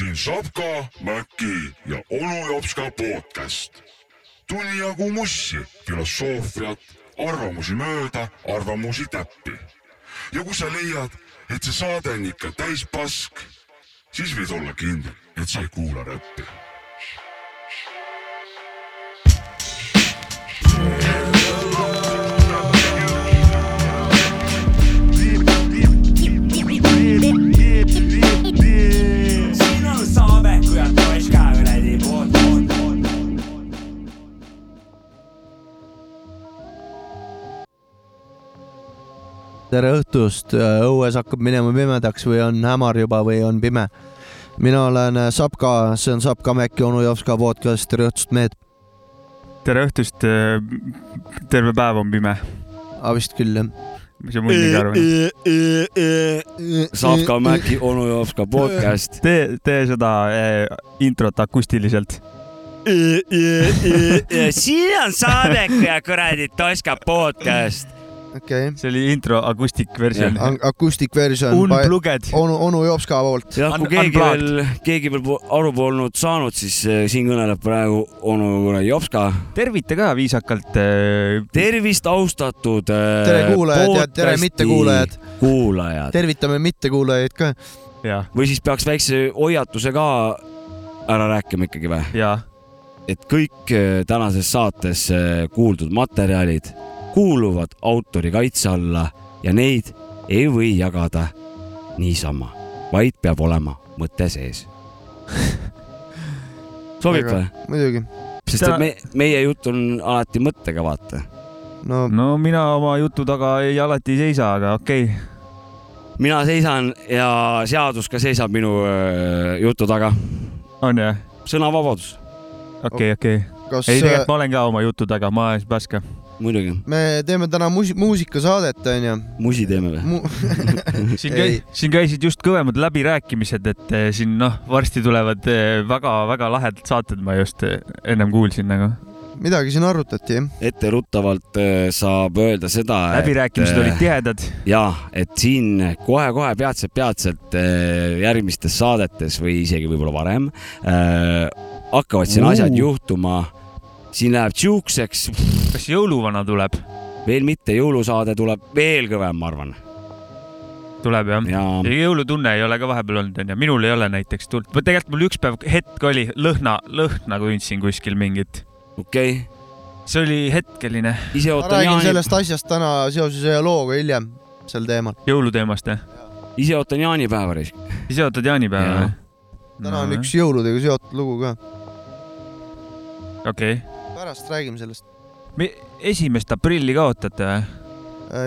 siin Sapka, Mäki ja onu Jopska podcast. tuli jagu mussi, filosoofiat, arvamusi mööda, arvamusi täppi. ja kui sa leiad, et see saade on ikka täis pask, siis võid olla kindel, et sa ei kuula räppi tere õhtust, õues hakkab minema pimedaks või on hämar juba või on pime. mina olen äh, Sapka, see on Sapka Mäkki onu Jopska podcast, tere õhtust, mehed. tere õhtust. terve päev on pime. aga vist küll jah. mis sa muidugi arvad? Savka Mäki onu Jopska podcast. tee, tee seda introt akustiliselt. siin on Saabeku ja kuradi Toška podcast. Okei see oli intro akustik versioon. okay., akustik versioon. Unplugged. onu, onu Jopska poolt. jah, kui keegi veel, keegi veel aru polnud saanud, siis eh, siin kõneleb praegu onu Jopska. tervita ka viisakalt. eh, tervist, austatud. tere kuulajad ja tere mittekuulajad. kuulajad. tervitame mittekuulajaid ka. või siis peaks väikse hoiatuse ka ära rääkima ikkagi või? ja et kõik tänases saates kuuldud materjalid kuuluvad autori kaitse alla ja neid ei või jagada niisama, vaid peab olema mõte sees. sobib või? muidugi. sest et me, meie jutt on alati mõttega, vaata. no no mina oma jutu taga ei alati ei seisa, aga okei okay.. mina seisan ja seadus ka seisab minu öö, jutu taga. on jah? sõnavabadus, okei, okei. kas ei, äh, tegelikult ma olen ka oma jutu taga, ma olen Paska. muidugi. me teeme täna musi-, muusikasaadet onju musi teeme või? Mu... siin käi-, siin käisid just kõvemad läbirääkimised, et eh, siin noh, varsti tulevad väga-väga lahedad saated, ma just eh, ennem kuulsin nagu. midagi siin arutati jah. etteruttavalt saab öelda seda, läbirääkimised olid tihedad. ja et siin kohe-kohe peatselt-peatselt äh, järgmistes saadetes või isegi võib-olla varem äh, hakkavad siin Uu. asjad juhtuma. Siin läheb siukseks, kas jõuluvana tuleb? veel mitte, jõulusaade tuleb veel kõvem, ma arvan. tuleb jah? ja ja jõulutunne ei ole ka vahepeal olnud, onju, minul ei ole näiteks tulnud, või tegelikult mul üks päev hetk oli lõhna, lõhna tundsin kuskil mingit, okei okay., see oli hetkeline ma räägin jaani, sellest asjast täna seoses ühe looga hiljem sel teemal. jõuluteemast jah? ise ootan jaanipäeva risk. ise ootad jaanipäeva Jaa. või? täna on üks jõuludega seotud lugu ka. Okei pärast räägime sellest. okay.. esimest aprilli ka ootate või?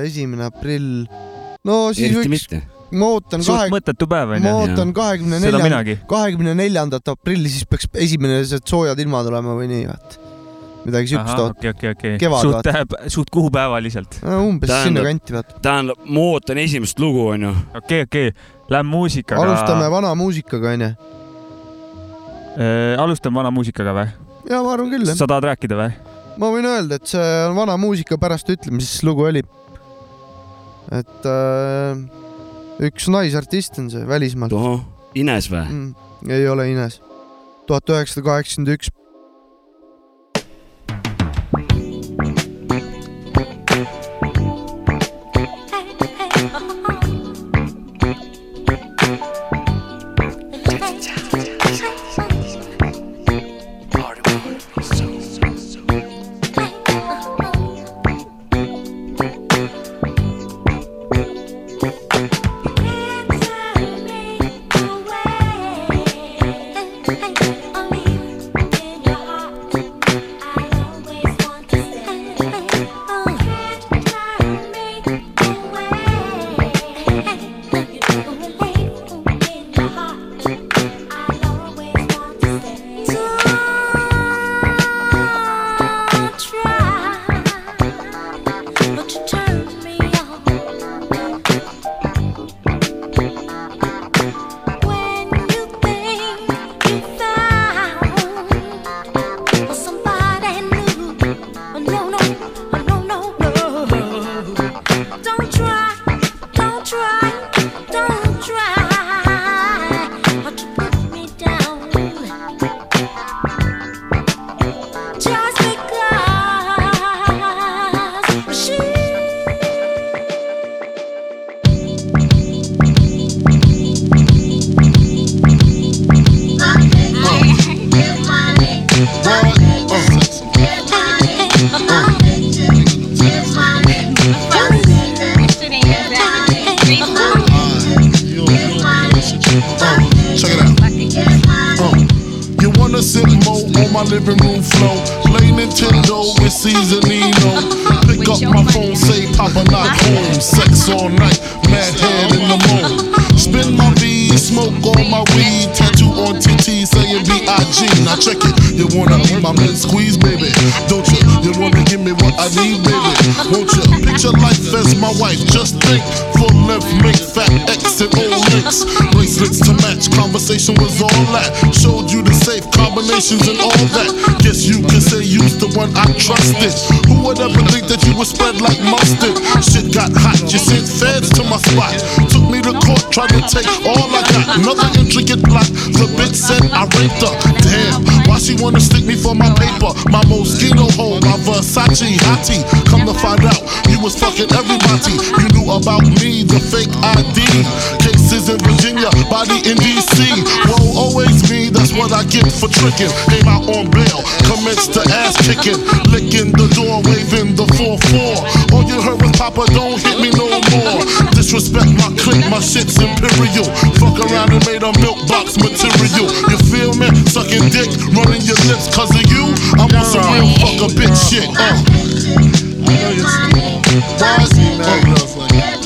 esimene aprill. no siis eriti võiks, ma ootan suht kahe, mõttetu päev ma onju. ootan kahekümne minagi. kahekümne neljandat aprilli, siis peaks esimesed soojad ilmad olema või nii, vaat. midagi siukest oot-, okei, okei, okei. Suht vaata., suht kuupäevaliselt. umbes Tähendab- sinnakanti, vaata. tähendab, ma ootan esimest lugu, onju. okei, okei, lähme muusikaga. alustame vana muusikaga, onju. alustame vana muusikaga või? Ja ma arvan küll, sa tahad rääkida või? ma võin öelda, et see on vana muusika, pärast ütle, mis lugu oli. et äh, üks naisartist on see välismaalt Ines või? mm,. ei ole Ines. tuhat üheksasada kaheksakümmend üks. Make fat and O links. Bracelets to match. Conversation was all that. Showed you the safe combinations and all that. Guess you can say you's the one I trusted. Who would ever think that you would spread like mustard? Shit got hot. You sent feds to my spot. Took me to court, tried to take all I got. Another intricate plot. The bitch said I raped her. Damn, why she wanna stick me for my paper? My Moschino hole, my Versace hottie. Come to find out, you was fucking everybody. You knew about me, the fake ID. Cases in Virginia, body in DC. Whoa, always me, that's what I get for tricking. Came out on bail, commenced to ass kicking. Licking the door, waving the 4-4. All you heard was Papa, don't hit me no more. Disrespect my clique, my shit's imperial. Fuck around and made a milk Sucking dick, running your lips cause of you. I'm on some real fuck a bitch shit. Uh. I know you're Why is he mad at us like that?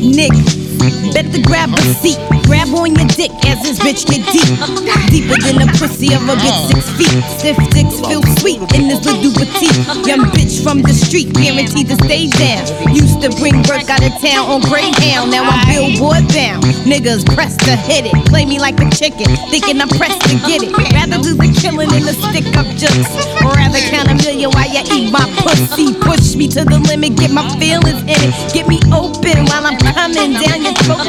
Nick, better grab a seat. Grab on your dick as this bitch get deep. Deeper than the pussy of a bitch six feet. Stiff dicks feel sweet in this little petite. Young bitch from the street, guaranteed to stay down. Used to bring work out of town on Greyhound. Now I'm billboard bound. Niggas pressed to hit it. Play me like a chicken, thinking I'm pressed to get it. Rather do the killing than the stick up just. Rather count a million while you eat my pussy. Push me to the limit, get my feelings in it. Get me open while I'm coming down your throat.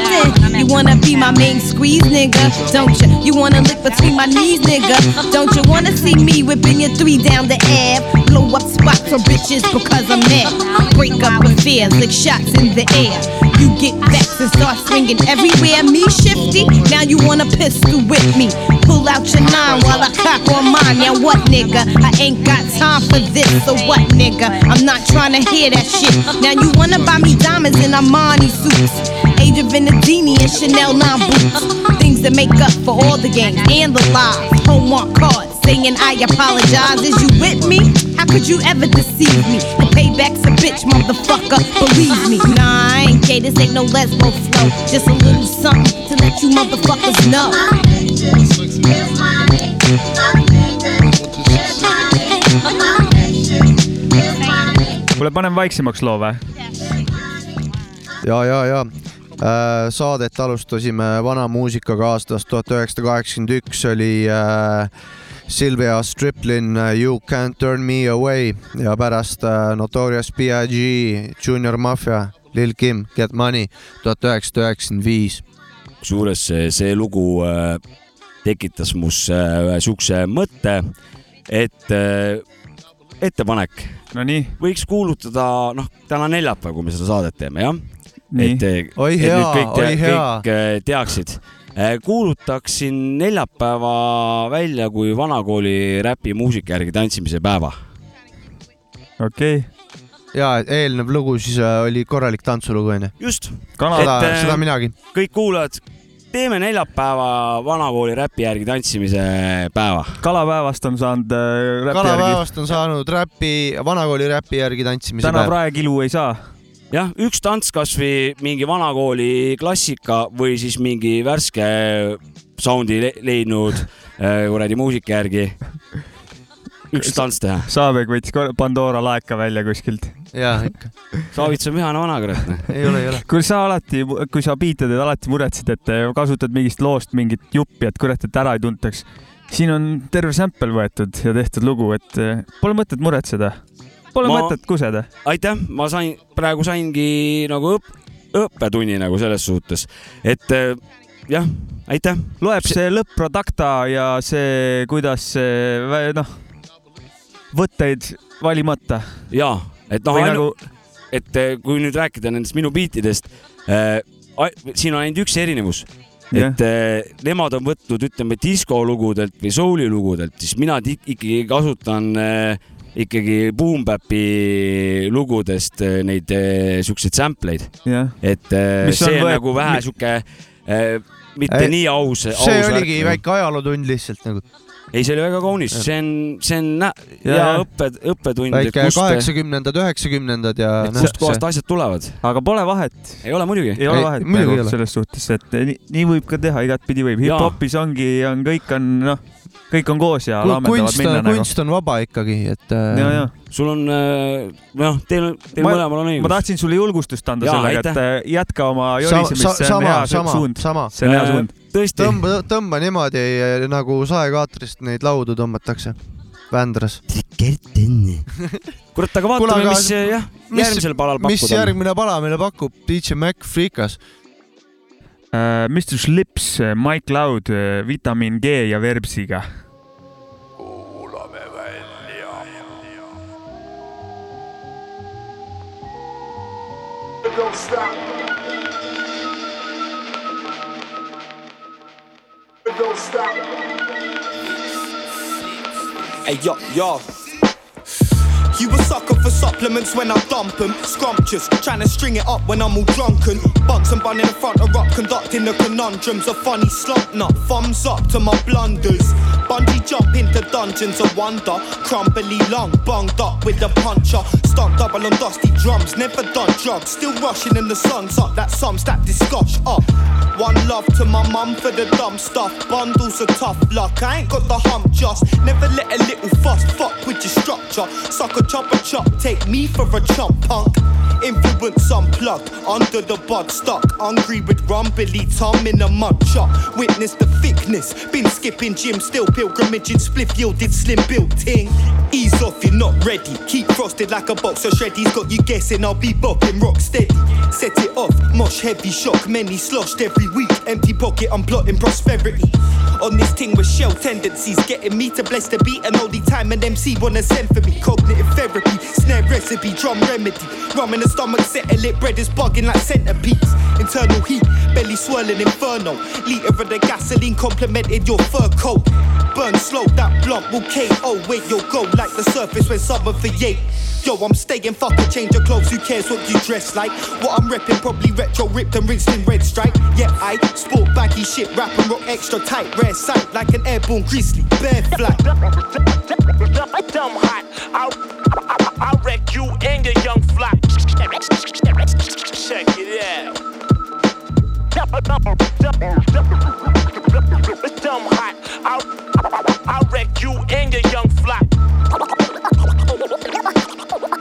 You wanna be my main squeeze, nigga? Don't you? You wanna lick between my knees, nigga? Don't you wanna see me whipping your three down the ab? Blow up spots for bitches because I'm mad. Break up affairs, lick shots in the air. You get vexed and start swinging everywhere. Me shifty, now you wanna pistol with me. Pull out your nine while I cock on mine. Now what, nigga? I ain't got time for this. So what, nigga? I'm not trying to hear that shit. Now you wanna buy me diamonds in Armani suits. Age of Venedini and Chanel 9 boots. Things that make up for all the games and the lies. Homework cards saying I apologize. Is you with me? How could you ever deceive me? The payback's a bitch, motherfucker. Believe me. Nah, I ain't gay. This ain't no lesbo flow. Just a little something to let you motherfuckers know. kuule, paneme vaiksemaks loo või? ja, ja, ja saadet alustasime vana muusikaga aastast tuhat üheksasada kaheksakümmend üks oli äh, Sylvia Striplin äh, You Can't Turn Me Away ja pärast äh, Notorious B.I.G, Junior Mafia, Lil Kim, Get Money tuhat üheksasada üheksakümmend viis. kusjuures see, lugu äh, tekitas mus äh, ühe siukse mõtte, et äh, ettepanek Nonii, võiks kuulutada, noh, täna neljapäev, kui me seda saadet teeme, jah. Nii et, et oi nüüd hea, kõik, oi hea. kõik äh, teaksid. kuulutaksin neljapäeva välja kui vanakooli räpi muusika järgi tantsimise päeva. okei okay.. ja eelnev lugu siis äh, oli korralik tantsulugu onju. just, kanal seda Et,, minagi. kõik kuulajad, teeme neljapäeva vanakooli räpi järgi tantsimise päeva. kalapäevast on saanud äh, räpi järgi. kalapäevast on saanud räpi, vanakooli räpi järgi tantsimise täna päev. praekilu ei saa. jah, üks tants kasvõi mingi vanakooli klassika või siis mingi värske soundi le leidnud äh, kuradi muusika järgi. üks tants teha. Saabek võttis Pandora laeka välja kuskilt. ja ikka, Saavits on vihane vana kurat. noh. ei ole, ei ole. kui sa alati, kui sa biite teed, alati muretsid, et eh, kasutad mingist loost mingit juppi, et kurat, et ära ei tuntaks. siin on terve sample võetud ja tehtud lugu, et eh, pole mõtet muretseda. Pole Ma- mõtet kuseda. aitäh, ma sain, praegu saingi nagu õpp, õppetunni nagu selles suhtes, et äh, jah, aitäh. loeb see lõpp-producta ja see, kuidas see noh, võtteid valimata ja, et noh nagu et eh, kui nüüd rääkida nendest minu biitidest, siin on ainult üks erinevus Jah. et eh, nemad on võtnud, ütleme, diskolugudelt või soulilugudelt, siis mina ikkagi kasutan eh, ikkagi Boom Bapi lugudest eh, neid eh, siukseid sample eid, jah, et eh, Mis on see on võet- nagu vähe mi- siuke eh, mitte Ei, nii aus, aus see oligi värk. väike ajalootund lihtsalt nagu ei, see oli väga kaunis, see on, see on nä- Ja, hea õppe, õppetund, et väike kaheksakümnendad, üheksakümnendad ja noh, kust kohast asjad tulevad. aga pole vahet, ei ole muidugi. ei ole Ei, vahet muidugi ei nagu ole. selles suhtes, et nii, nii võib ka teha, igatpidi võib. Hip-hopis ongi, on kõik on noh, kõik on koos ja laamendavad kunst minna on, nagu. kunst on vaba ikkagi, et äh, ja, ja sul on, noh, teil, teil Ma- mõlemal on ma õigus. tahtsin sulle julgustust anda Jaa, sellega, et äh, jätka oma sa, jorisemist, sa, see on sama hea, sama suund, sama, see on hea suund. tõesti, tõmba, tõmba niimoodi nagu saekaatrist neid laudu tõmmatakse. Vändras. kurat, aga vaatame, mis jah, mis- järgmisel palal mis pakkuda on. järgmine pala meile pakub? DJ Mac Freekas. Mr Slips, Mike Loud, Vitamin G ja Verbsiga. Don't stop. Don't stop. Hey, yo, yo. You a sucker for supplements when I dump 'em. Scrumptious, trying to string it up when I'm all drunken. Bunks and bun in the front of rock, conducting the conundrums. A funny slump nut, thumbs up to my blunders. Bungee jump into dungeons of wonder. Crumbly lung, bunged up with a puncher. Stunt double on dusty drums, never done drugs. Still rushing in the sun's up, that sums that discuss up. Uh, One love to my mum for the dumb stuff. Bundles of tough luck, I ain't got the hump just. Never let a little fuss fuck with your structure. Sucker chop a chop, take me for a chump punk. Influence unplugged, under the bud stuck. Hungry with rumbly Tom in a mud chop. Witness the thickness, been skipping gym, still pilgrimaging, spliff yielded slim built ting. Ease off, you're not ready. Keep frosted like a box of shreddies, got you guessing I'll be bopping rock steady. Set it off, mosh heavy shock, many sloshed every week. Empty pocket, I'm plotting prosperity. On this thing with shell tendencies, getting me to bless the beat, and all the time an MC wanna send for me. Cognitive therapy, snare recipe, drum remedy. Rum in the stomach, settle it, bread is bugging like centipedes. Internal heat, belly swirling inferno. Liter of the gasoline complemented your fur coat. Burn slow, that blunt will KO. Wait, you'll go like the surface when summer for. Yo, I'm staying fucking change your clothes, who cares what you dress like? What I'm repping, probably retro, ripped and rinsed in red stripe. Yeah, I sport baggy shit, rap and rock extra tight, rare sight, like an airborne grizzly, bear flight. Dumb hot. I'll, I'll, I'll wreck you and your young flock. Check it out. Dumb hot. I'll, I'll wreck you and your young flock.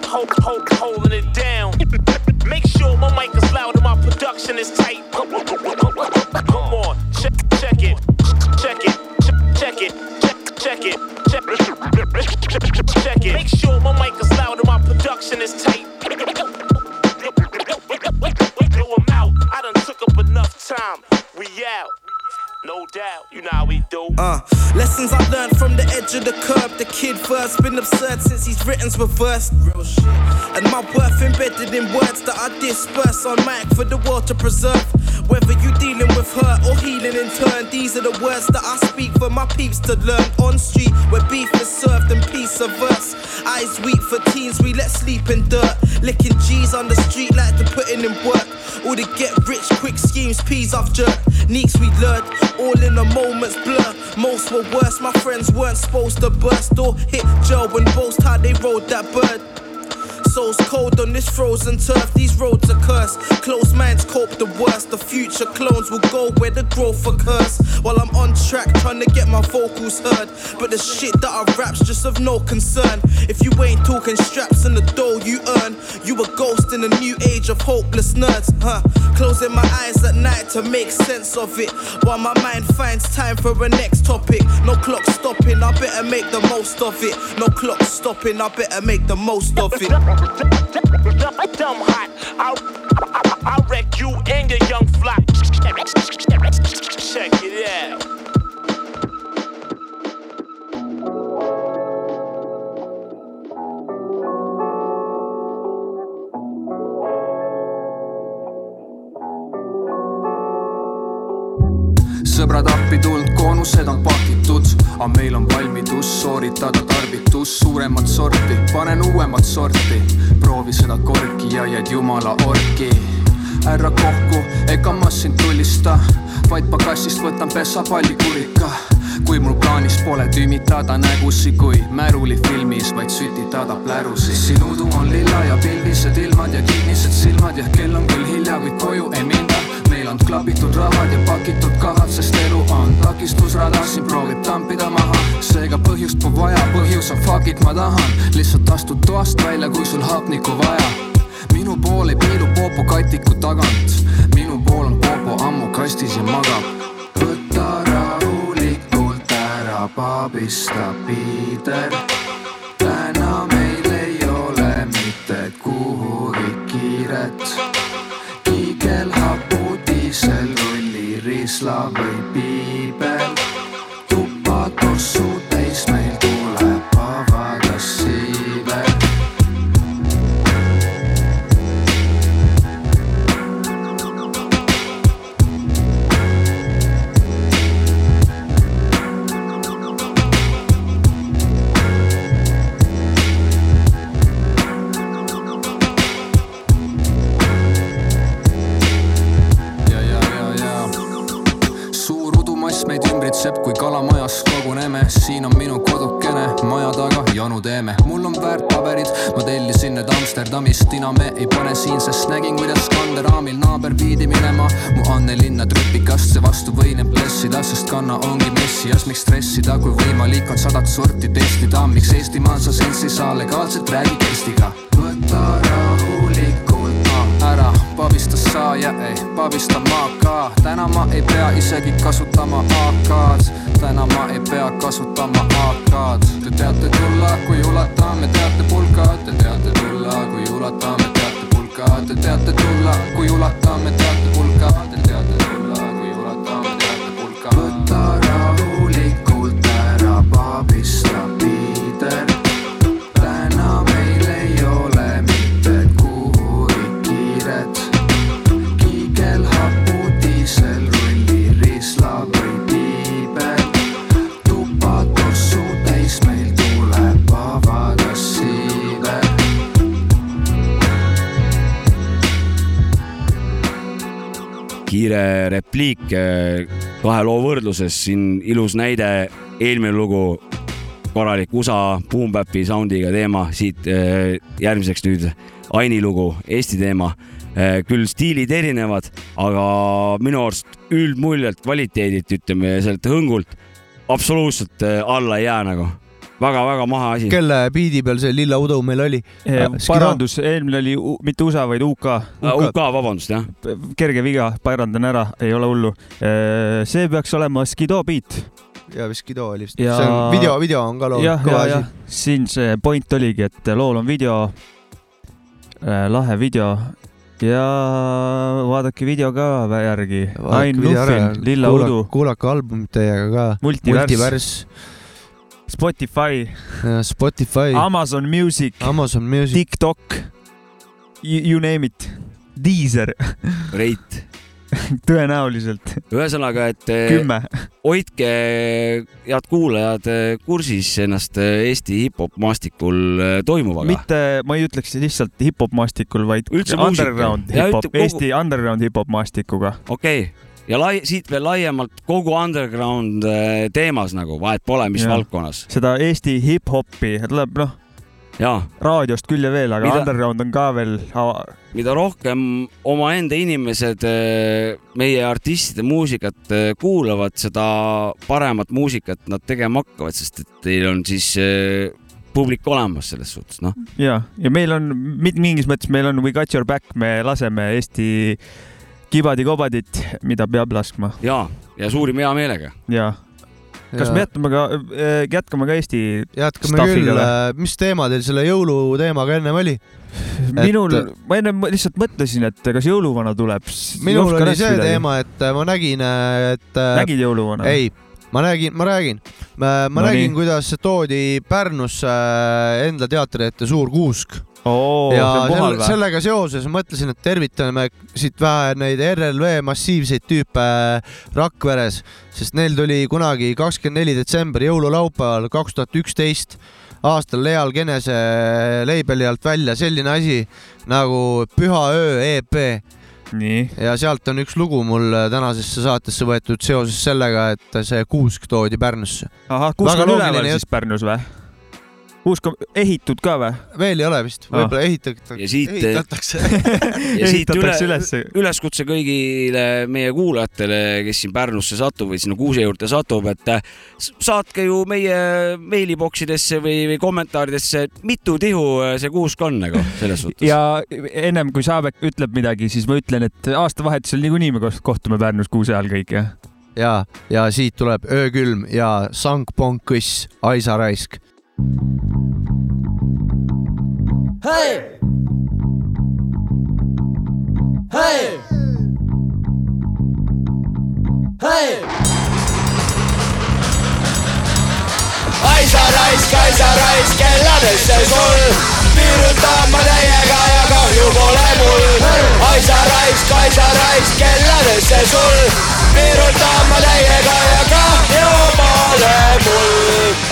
Hold, hold, holding it down. Make sure my mic is loud and my production is tight. Come on, check, check it, check it, check it, check, check it, check, check it. Make sure my mic is loud and my production is tight. No doubt, you know how we do. Uh, lessons I learned from the edge of the curb. The kid verse been absurd since his written's reversed. Real shit. And my worth embedded in words that I disperse on mic for the world to preserve. Whether you dealing with hurt or healing in turn, these are the words that I speak for my peeps to learn. On street where beef is served and peace averse. Eyes weak for teens, we let sleep in dirt. Licking G's on the street like to putting in work. All the get rich quick schemes, peas I've jerked. Neeks we lured, all in a moment's blur. Most were worse, my friends weren't supposed to burst or hit jail when boast how they rode that bird. Souls cold on this frozen turf, these roads are cursed. Close minds cope the worst, the future clones will go where the growth occurs. While I'm on track trying to get my vocals heard. But the shit that I rap's just of no concern. If you ain't talking straps and the dough you earn, you a ghost in a new age of hopeless nerds, huh? Closing my eyes at night to make sense of it. While my mind finds time for a next topic. No clock stopping, I better make the most of it. No clock stopping, I better make the most of it. Dumb hot. I'll, I'll, I'll wreck you and your young flock. Check it out. sõbrad appi tulnud, koonused on pakitud, aga meil on valmidus sooritada tarvitus suuremat sorti, panen uuemat sorti, proovi seda korki ja jääd jumala orki ära kohku, ega ma sind tulista, vaid pagassist võtan pesapalli kurika. kui mul plaanis pole tümitada nägusi kui märulifilmis, vaid sütitada plärusi. sinu udu on lilla ja pilvised it, ma tahan lihtsalt astud toast välja, kui sul hapnikku vaja minu pool ei piilu Popo katiku tagant, minu pool on Popo ammu kastis ja magab. võta rahulikult ära, paabista piider. Kiire repliik eh, kahe loo võrdluses, siin ilus näide, eelmine lugu, korralik USA boom-bap'i sound'iga teema, siit eh, järgmiseks nüüd Aini lugu, Eesti teema. küll stiilid erinevad, aga minu arust üldmuljelt, kvaliteedilt, ütleme sealt hõngult absoluutselt eh, alla ei jää nagu väga-väga maha asi. kelle biidi peal see lilla udu meil oli? parandus, eelmine oli mitte USA, vaid UK. UK, vabandust jah. kerge viga, parandan ära, ei ole hullu. see peaks olema Skido beat. ja vist Skido oli vist, Ja- see on video, video on ka lool, jah, ja, ja siin see point oligi, et lool on video, lahe video ja vaadake video ka järgi. Ain Nuffin, Lilla Udu, kuulake albumit teiega ka. Multivärss, multivärss, Spotify, Spotify, Amazon Music, Amazon Music, TikTok, you name it, Deezer, reit. tõenäoliselt ühesõnaga, et eh, kümme. hoidke, head kuulajad, kursis ennast Eesti hip-hop maastikul toimuvaga. mitte, ma ei ütleks lihtsalt hip-hop maastikul, vaid Üldse underground hip-hop kogu- Eesti underground hip-hop maastikuga. okei okay., ja lai-, siit veel laiemalt kogu underground eh, teemas nagu, vahet pole, mis Jah. valdkonnas. seda Eesti hip-hopi tuleb noh, raadiost küll ja veel, aga Mida- underground on ka veel mida rohkem omaenda inimesed eh, meie artistide muusikat eh, kuulavad, seda paremat muusikat nad tegema hakkavad, sest et teil on siis publik olemas selles suhtes, noh. ja, ja meil on mingis mõttes meil on We got your back, me laseme Eesti kibadi-kobadit, mida peab laskma ja, ja suurima heameelega. ja kas me jätame ka, jätkame ka Eesti jätkame küll või?, mis teema teil selle jõuluteemaga ennem oli? minul, ma ennem lihtsalt mõtlesin, et kas jõuluvana tuleb. minul oli see teema, et äh, ma nägin, et äh, nägid jõuluvana? ei, ma nägin, ma räägin, ma No nägin, kuidas toodi Pärnusse äh, enda teatri ette suur kuusk see ja või? sellega seoses mõtlesin, et tervitame siit vähe neid RLV massiivseid tüüpe Rakveres, sest neil tuli kunagi kakskümmend neli detsember jõululaupäeval kaks tuhat üksteist aastal Leal Genese label'i alt välja selline asi nagu Püha öö EP nii, ja sealt on üks lugu mul tänasesse saatesse võetud seoses sellega, et see kuusk toodi Pärnusse. ahah, kuusk on üleval siis Pärnus või? Kuusk on ehitud ka või? veel ei ole vist, võib-olla ehitatakse, Ja siit- ehitatakse. ja siit üle ülesse. üleskutse kõigile meie kuulajatele, kes siin Pärnusse satub või sinna Kuuse juurde satub, et s- saatke ju meie meiliboksidesse või, või kommentaaridesse, mitu tihu äh, see kuusk on nagu selles suhtes. ja ennem kui Saabek ütleb midagi, siis ma ütlen, et aastavahetusel niikuinii me koht- kohtume Pärnus kuuse all kõik jah. ja, ja siit tuleb öökülm ja sangponkõss Aisa Raisk. Hey! Hey! Hey! Aisa raisk, Aisa raisk, kelladesse sul piirutan ma täiega ja kahju pole mul. Aisa raisk, Aisa raisk, kelladesse sul piirutan ma täiega ja kahju pole mul.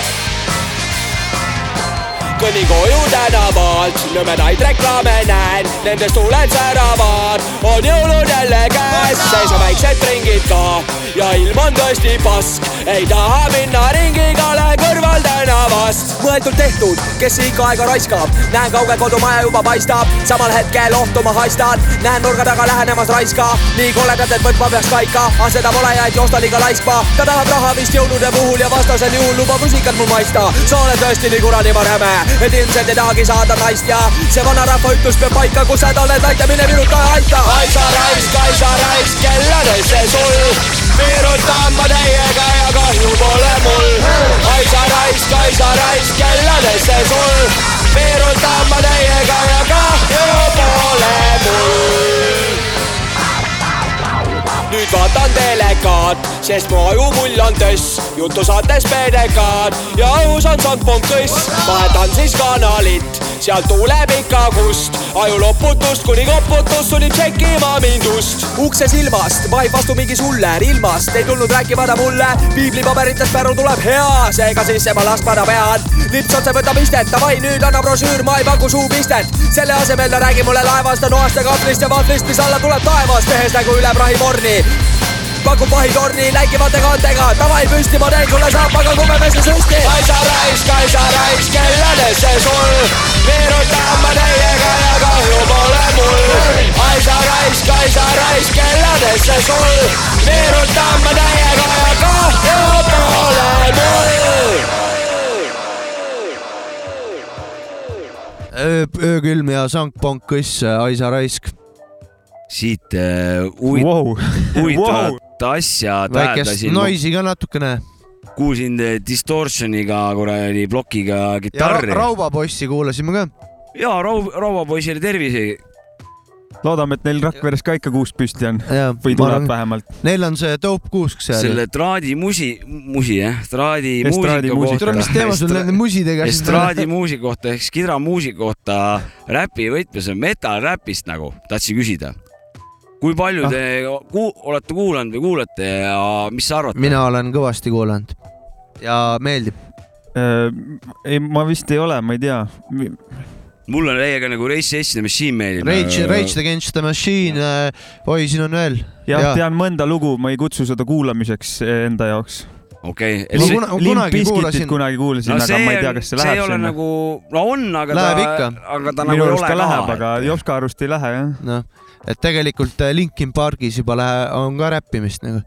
Kõnnin koju tänavalt, nõmedaid reklaame näen, nendest tuuled säravad, on jõulud jälle käes, sees on väiksed ringid ka. Ja ilm on tõesti pask, ei taha minna ringiga, lähen kõrval tänavast. mõeldud tehtud, kes ikka aega raiskab, näen kaugel kodumaja juba paistab, samal hetkel ohtu ma haistan, näen nurga taga lähenemas raiska, nii koledad, et võtma peaks paika, aga seda pole ja et joosta liiga laiskma, ta tahab raha vist jõulude puhul ja vastasel juhul lubab rusikat mul maista, sa oled tõesti nii kuradi räme, et ilmselt ei tahagi saada naist ja see vanarahva ütlus peab paika, kus sa oled, aita mine viruta ja aita. Aisa raisk, Aisa raisk, kelladesse sul virutan ma täiega ja kahju pole mul. Aisa raisk, Aisa raisk, kelladesse sul virutan ma täiega ja kahju pole mul nüüd vaatan telekat, sest mu ajupull on töss, jutusaates PDK-d ja õhus on sangponkõss, vahetan siis kanalit, sealt tuleb ikka kust, aju loputust kuni koputus sunnib tšekkima mind ust. ukse silmast vahib vastu mingi suller ilmast, ei tulnud rääkima ta mulle, piiblipaberitest päru tuleb hea, seega sisse ma laskma ta pean. lips otse võtab istet, davai nüüd anna brošüür, ma ei paku suupistet. selle asemel ta räägib mulle laevast, noast ja kahvlist ja vahvlist, mis alla tuleb taevast, tehes nägu üle prahiporni pakub vahitorni läikivate kaantega, davai püsti, ma teen sulle saapaga kumepese süsti. Aisa raisk, Aisa raisk, kelladesse sul virutan ma täiega ja kahju pole mul. Aisa raisk, Aisa raisk, kelladesse sul virutan ma täiega ja kahju pole mul. öökülm ja sangponkõss Aisa Raisk. siit äh, huvit- Wow. huvitavat asja väikest noisi ka natukene. kuulsin distortioniga kuradi plokiga ja Ra kitarri. Raubapossi kuulasime ka. ja Rau-, Rauapoisile tervise. loodame, et neil Rakveres ka ikka kuusk püsti on või tuleb vähemalt. Neil on see dope kuusk seal. selle traadimusi, musi jah, traadimuusika tule, mis teema sul nende musidega siis estraadimuusika kohta ehk kidramuusika kohta räpi võtmes on metal räpist nagu, tahtsin küsida. Kui palju te ku olete kuulanud või kuulate ja mis sa arvad? mina olen kõvasti kuulanud ja meeldib. Äh, ei, ma vist ei ole, ma ei tea. mulle täiega nagu Race Against the Machine meeldib. Rage, Rage Against the Machine, oi, siin on veel. jah, tean mõnda lugu, ma ei kutsu seda kuulamiseks enda jaoks. okei Ma kuna- kunagi kuulasin- kunagi kuulasin, aga ma ei tea, kas see see ei läheb ole sinna. nagu, no on, aga Läheb ta ikka., aga ta minu nagu ei ole ka aga. Jopska arust ei lähe jah. noh, et tegelikult äh, Linkin Parkis juba lähe-, on ka räppimist nagu,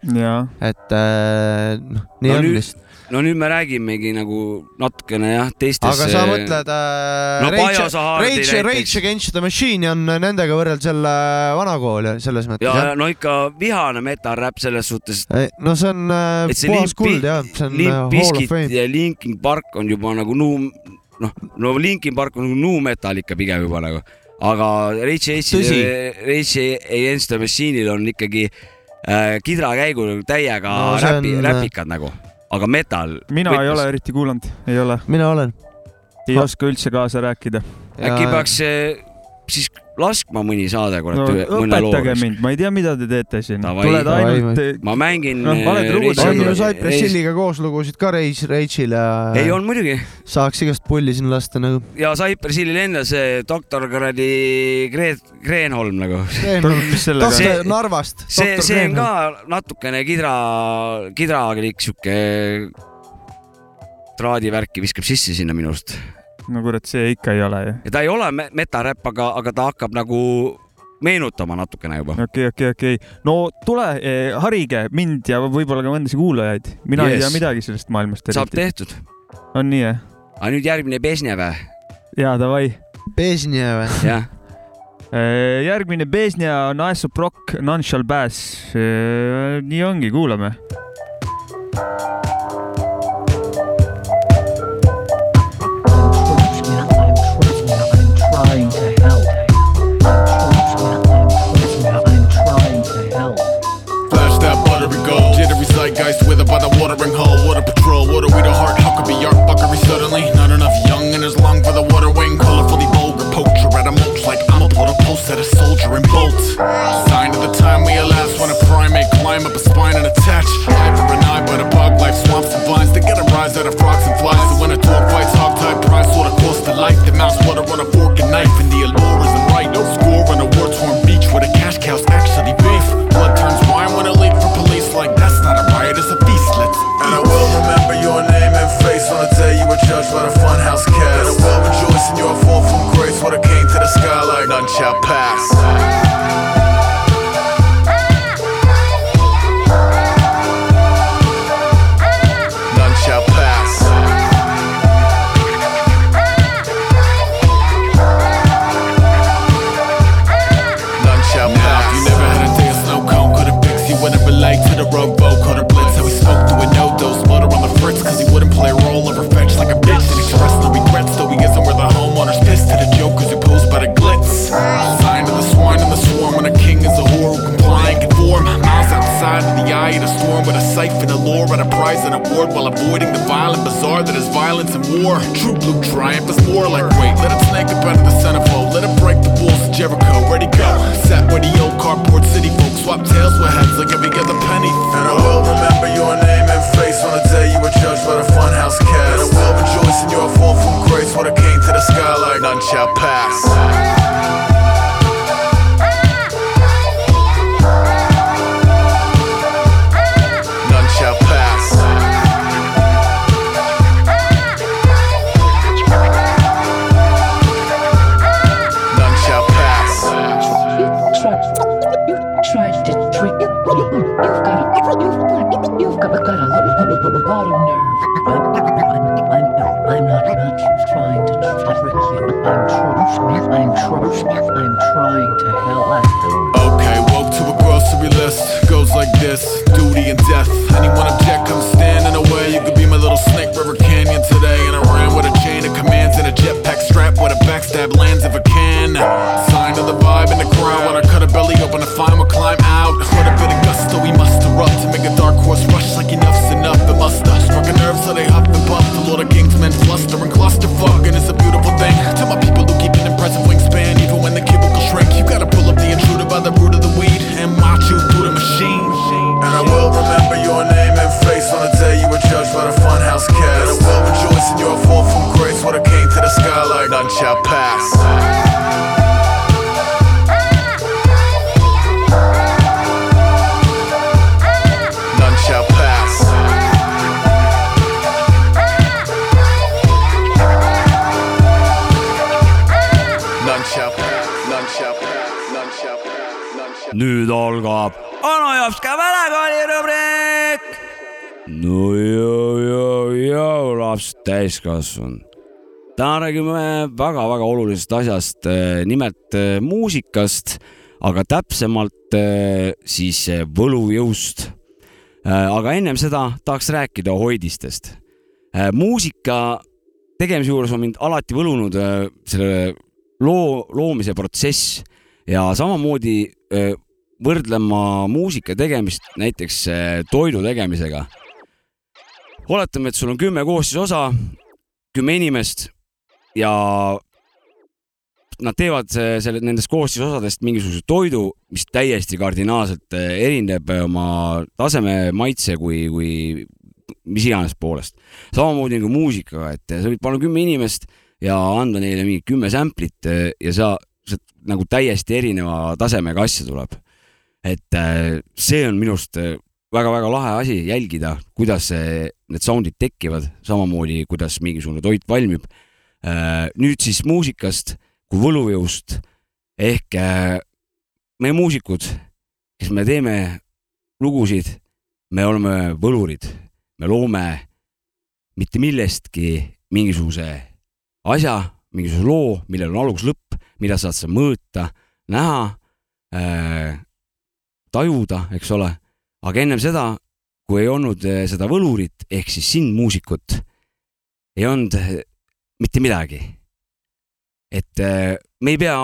et äh, noh, nii No on nüüd- lihtsalt. no nüüd me räägimegi nagu natukene jah, teistesse. aga sa mõtled äh, No Rage, Rage. Rage Against the Machine'i on nendega võrreldes jälle vanakool selles mõttes ja jah?, no ikka vihane metal-räpp selles suhtes, no see on äh, see puhas Limp kuld jah, see on äh, Limp Hall of Fame. ja Linkin Park on juba nagu nuu, noh, no Linkin Park on nagu nuu metal ikka pigem juba nagu, aga Rage Tõsi. Against, Rage Against the Machine'il on ikkagi äh, kidrakäigul täiega No räpi on-, räpikad nagu, aga metal. mina ei ole eriti kuulanud, ei ole, mina olen. ei oska üldse kaasa rääkida. äkki peaks eh, siis laskma mõni saade, kurat no no,, mõne loo õpetage. mind, ma ei tea, mida te teete siin. Tuled ainult, ma mängin. Noh, valed lugud on ju Cypress Hilliga koos lugusid ka Rage, Rage'il ja ei, on muidugi saaks igast pulli siin lasta nagu. ja Cypress Hillil endal see doktor kuradi Gre-, Kreenholm nagu. doktor Narvast. see, see on ka natukene kidra, kidraklik sihuke traadivärki viskab sisse sinna minu arust. No kurat, see ikka ei ole ju. ja ta ei ole me- metaräpp, aga, aga ta hakkab nagu meenutama natukene juba. okei, okei, okei. no tule eh,, harige mind ja võib-olla ka mõndasid kuulajaid. mina yes. ei tea midagi sellest maailmast saab. tehtud. on nii, jah? aga nüüd järgmine Bežnev, jaa, davai. Bežnja või? jah. järgmine Bežnja on Aesop Rock, Nonshal Bass. nii ongi, kuulame. Watering hole. Water patrol, water we the heart, Huckabee, Yark, Buckery suddenly. Not enough young in his lung for the water wing. Colorfully vulgar poacher at a mulch like I'm a put post at a soldier and bolt. Sign of the time we elapse when a primate climb up a spine and attach. Eye for an eye, but a bug life swamps and vines. They get a rise out of frogs and flies. So when a dog fights hog tied prize, sort of cost to life. The mouse water on a fork and knife, and the allure isn't right. No score on a judged by the funhouse cast. I will rejoice in your fall from grace when it came to the sky like none shall pass. At a prize and award while avoiding the violent bazaar that is violence and war. True blue triumph is more like wait, let it snake täiskasvanud. täna räägime väga-väga olulisest asjast, nimelt eh, muusikast, aga täpsemalt eh, siis eh, võlujõust. aga ennem seda tahaks rääkida hoidistest. muusika tegemise juures on mind alati võlunud eh, selle loo, loomise protsess ja samamoodi eh, võrdlema muusika tegemist näiteks eh, toidu tegemisega. oletame, et sul on kümme koostisosa, kümme inimest ja nad teevad äh, selle nendest koostisosadest mingisuguse toidu, mis täiesti kardinaalselt äh, erineb oma taseme, maitse kui, kui mis iganes poolest. samamoodi nagu muusikaga, et sa võid panna kümme inimest ja anda neile mingi kümme sample'it ja sa, sa nagu täiesti erineva tasemega asja tuleb. et see on minu arust väga-väga lahe asi jälgida, kuidas need sound'id tekivad, samamoodi, kuidas mingisugune toit valmib. nüüd siis muusikast kui võlujõust ehk äh, me muusikud, kes me teeme lugusid, me oleme võlurid, me loome mitte millestki mingisuguse asja, mingisuguse loo, millel on algus-lõpp, mida saad sa mõõta, näha äh,, tajuda, eks ole. aga ennem seda, kui ei olnud äh, seda võlurit ehk siis sind, muusikut, ei olnud äh, mitte midagi et äh, me ei pea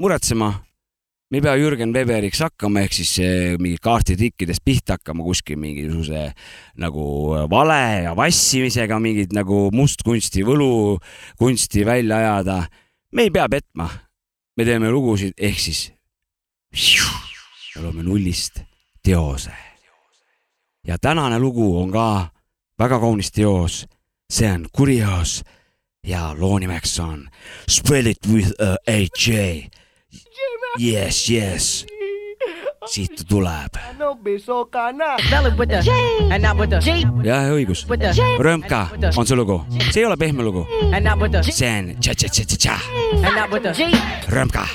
muretsema, me ei pea Jürgen Weberiks hakkama, ehk siis mingi kaarditrikkidest pihta hakkama kuskil mingisuguse nagu vale ja vassimisega mingit nagu mustkunsti, võlukunsti välja ajada. me ei pea petma, me teeme lugusid, ehk siis me loome nullist teose. Ja tänane lugu on ka väga kaunis teos, see on kurioos ja loo nimeks on Spread it with a AJ. Yes, yes. siit tuleb. jah, õigus. Rõmka on see lugu, see ei ole pehme lugu. see on tša-tša-tša-tša. Rõmka.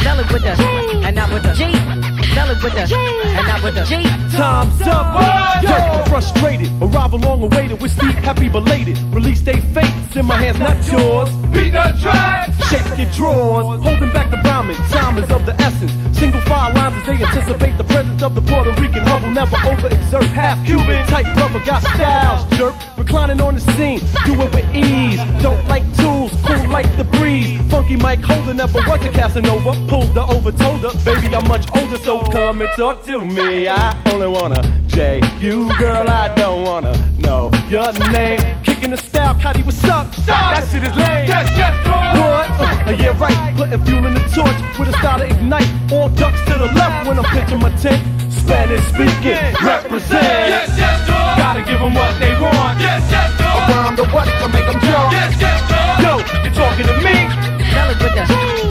Spell it with us, and not with the G. Spell it with us, and not with the G. Spell it us, and not with the Time's up, yo, frustrated. Arrive along the way to with Steve, happy belated. Release day fates in my hands, not yours. Beat the track, shake your drawers, holding back the rhyming. Time is of the essence. Single file lines as they anticipate the presence of the Puerto Rican hub will never overexert. Half Cuban, type brother, got styles, jerk. Reclining on the scene, do it with ease. Don't like tools, cool like the breeze. Funky Mike holding Holder never was a Casanova. Pulled the over, told her, baby, I'm much older, so come and talk to me. I only wanna J you, girl, I don't wanna know your name. Kicking the style, Cuddy, what's up? That shit is lame. Yes, yes, What? Uh, yeah, right. Putting fuel in the torch with a style to ignite. All ducks to the left when I'm pitching my tent. Spanish speaking, represent. Yes, yes, Gotta give them what they want. Yes, yes, Around the what to make them jump. Yes, yes, Yo, you talking to me? It with the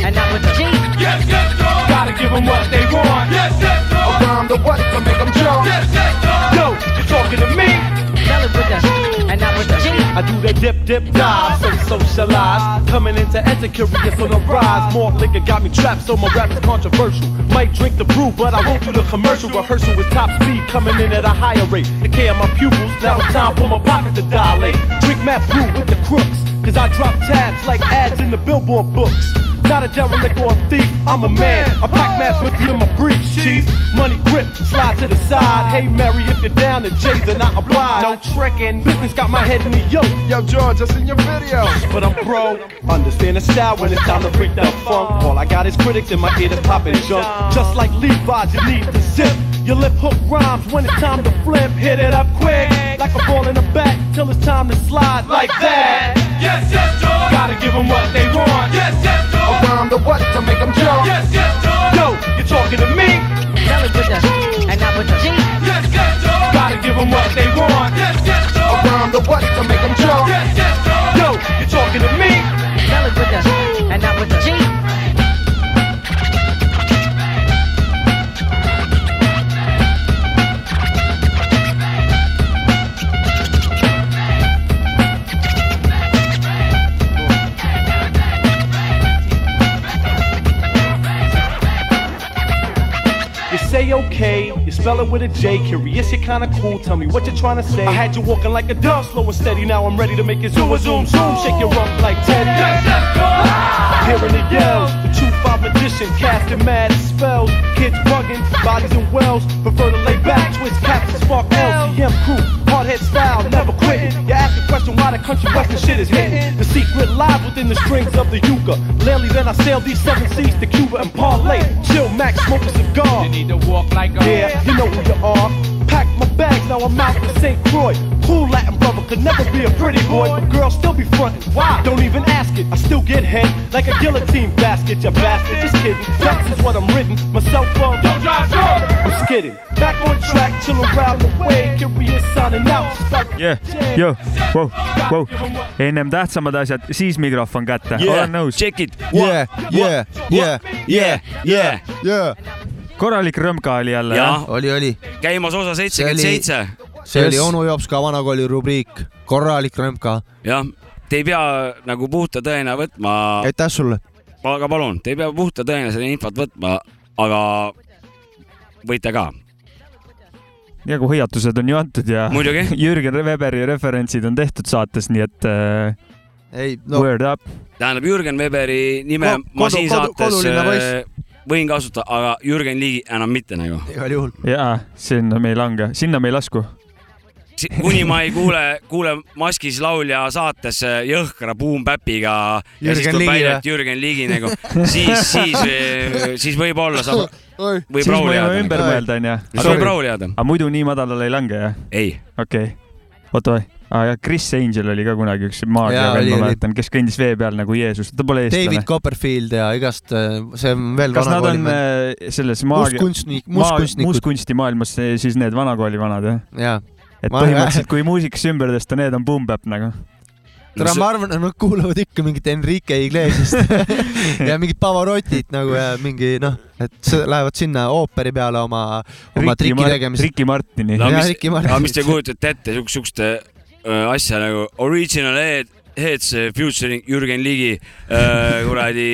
and not with the G. Yes, yes, Gotta give them what they want. Yes, yes, Around the what to make them jump. Yes, yes, Yo, you talking to me? It with the and not with the G. I do that dip, dip, dive, so socialize. Coming into enter curious on the rise. More liquor got me trapped, so my rap is controversial. Might drink the brew, but I won't do the commercial rehearsal with top speed coming in at a higher rate. Take care of my pupils, now it's time for my pocket to dilate. Drink map brew with the crooks, cause I drop tabs like ads in the billboard books. Not a derelict or a thief, I'm a man. I pack mass with you in my briefs, chief. Money grip, slide to the side. Hey Mary, if you're down to Jay, then I oblige. No tricking, business got my head in the yoke. Yo, George, I seen your video. But I'm pro, understand the style when it's time to break that funk. All I got is critics in my ear that's popping junk. Just like Levi's, you need to zip. Your lip hook rhymes when it's time to flip. Hit it up quick, like a ball in the back, till it's time to slide like that. Yes, yes, George. Gotta give them what they want. Yes, yes, George. Around the what to make them jump. Yes, yes, George. Yo, you talking to me? Spell it with the and not with the G. Yes, yes, George. Gotta give them what they want. Yes, yes, George. Around the what to make them jump. Yes, yes, George. Yo, you talking to me? Spell it with a J. Curious, you're kinda cool. Tell me what you're trying to say. I had you walking like a dove, slow and steady. Now I'm ready to make it zoom, zoom, zoom. Shake your rump like Teddy. Hearing the yells, the five magician, casting mad spells. Kids bugging, bodies in wells. Prefer to lay back, twist caps and spark LCM crew. Hardhead style, never quitting. You ask a question why the country western shit is hitting. The secret lies within the strings of the yucca. Lately, then I sail these seven seas to Cuba and parlay. Chill, Max, smoke a cigar. You need to walk like a Yeah, you know who you are. Packed my bags, now I'm out to St. Croix. Cool Latin brother could never be a pretty boy, but girls still be frontin'. Why? Don't even ask it. I still get head like a guillotine basket, you bastard. Just kidding. Ducks is what I'm ridden. Myself from. Don't drive I'm skidding. Back on track, chill around the way. Curious signing out. yeah. Joo, vau, vau, ennem tähtsamad asjad, siis mikrofon kätte, olen nõus. Check it. Yeah, yeah, yeah, Yeah, yeah. yeah. Korralik rõmka oli jälle, oli, oli. käimas osa seitsekümmend seitse. see oli onu Jopska vanakooli rubriik, korralik rõmka. jah, te ei pea nagu puhta tõena võtma, aitäh sulle. aga palun, te ei pea puhta tõena seda infot võtma, aga võite ka. ja kui hoiatused on ju antud ja Muidugi. Jürgen Weberi referentsid on tehtud saates, nii et äh, ei, no. word up. tähendab Jürgen Weberi nime Ko- ma kodu- siin kodu- saates. Võin kasutada, aga Jürgen Ligi enam mitte nagu. igal juhul. jaa, sinna me ei lange, sinna me ei lasku. kuni ma ei kuule, kuule maskis laulja saates äh, jõhkra boom-bap'iga ja siis Jürgen tuleb Ligi välja, et Jürgen Ligi nagu, siis, siis, siis võib-olla saab, võib võime jääda. ümber mõelda, onju. võib rahule jääda. aga muidu nii madalale ei lange, jah? ei, okei okay., oota aa jah, Chris Angel oli ka kunagi üks oli, ma mäletan, kes kõndis vee peal nagu Jeesus, ta pole David eestlane. Copperfield ja igast, see on veel kas nad on mees. äh, selles maagia, mustkunstimaailmas siis need vanakooli vanad, jah? jaa. et Ma- põhimõtteliselt, kui muusikasse ümber tõsta, need on boom-bap nagu. tere, ma arvan, et nad kuulavad ikka mingit Enrique Iglesiast ja mingit Pavarotit nagu ja mingi noh, et see- lähevad sinna ooperi peale oma, oma Ricky, triki Mar tegemiseks. Ricky Martini aga mis te kujutate ette siukest, siukest äh, asja nagu original head, heads äh, featuring Jürgen Ligi äh, kuradi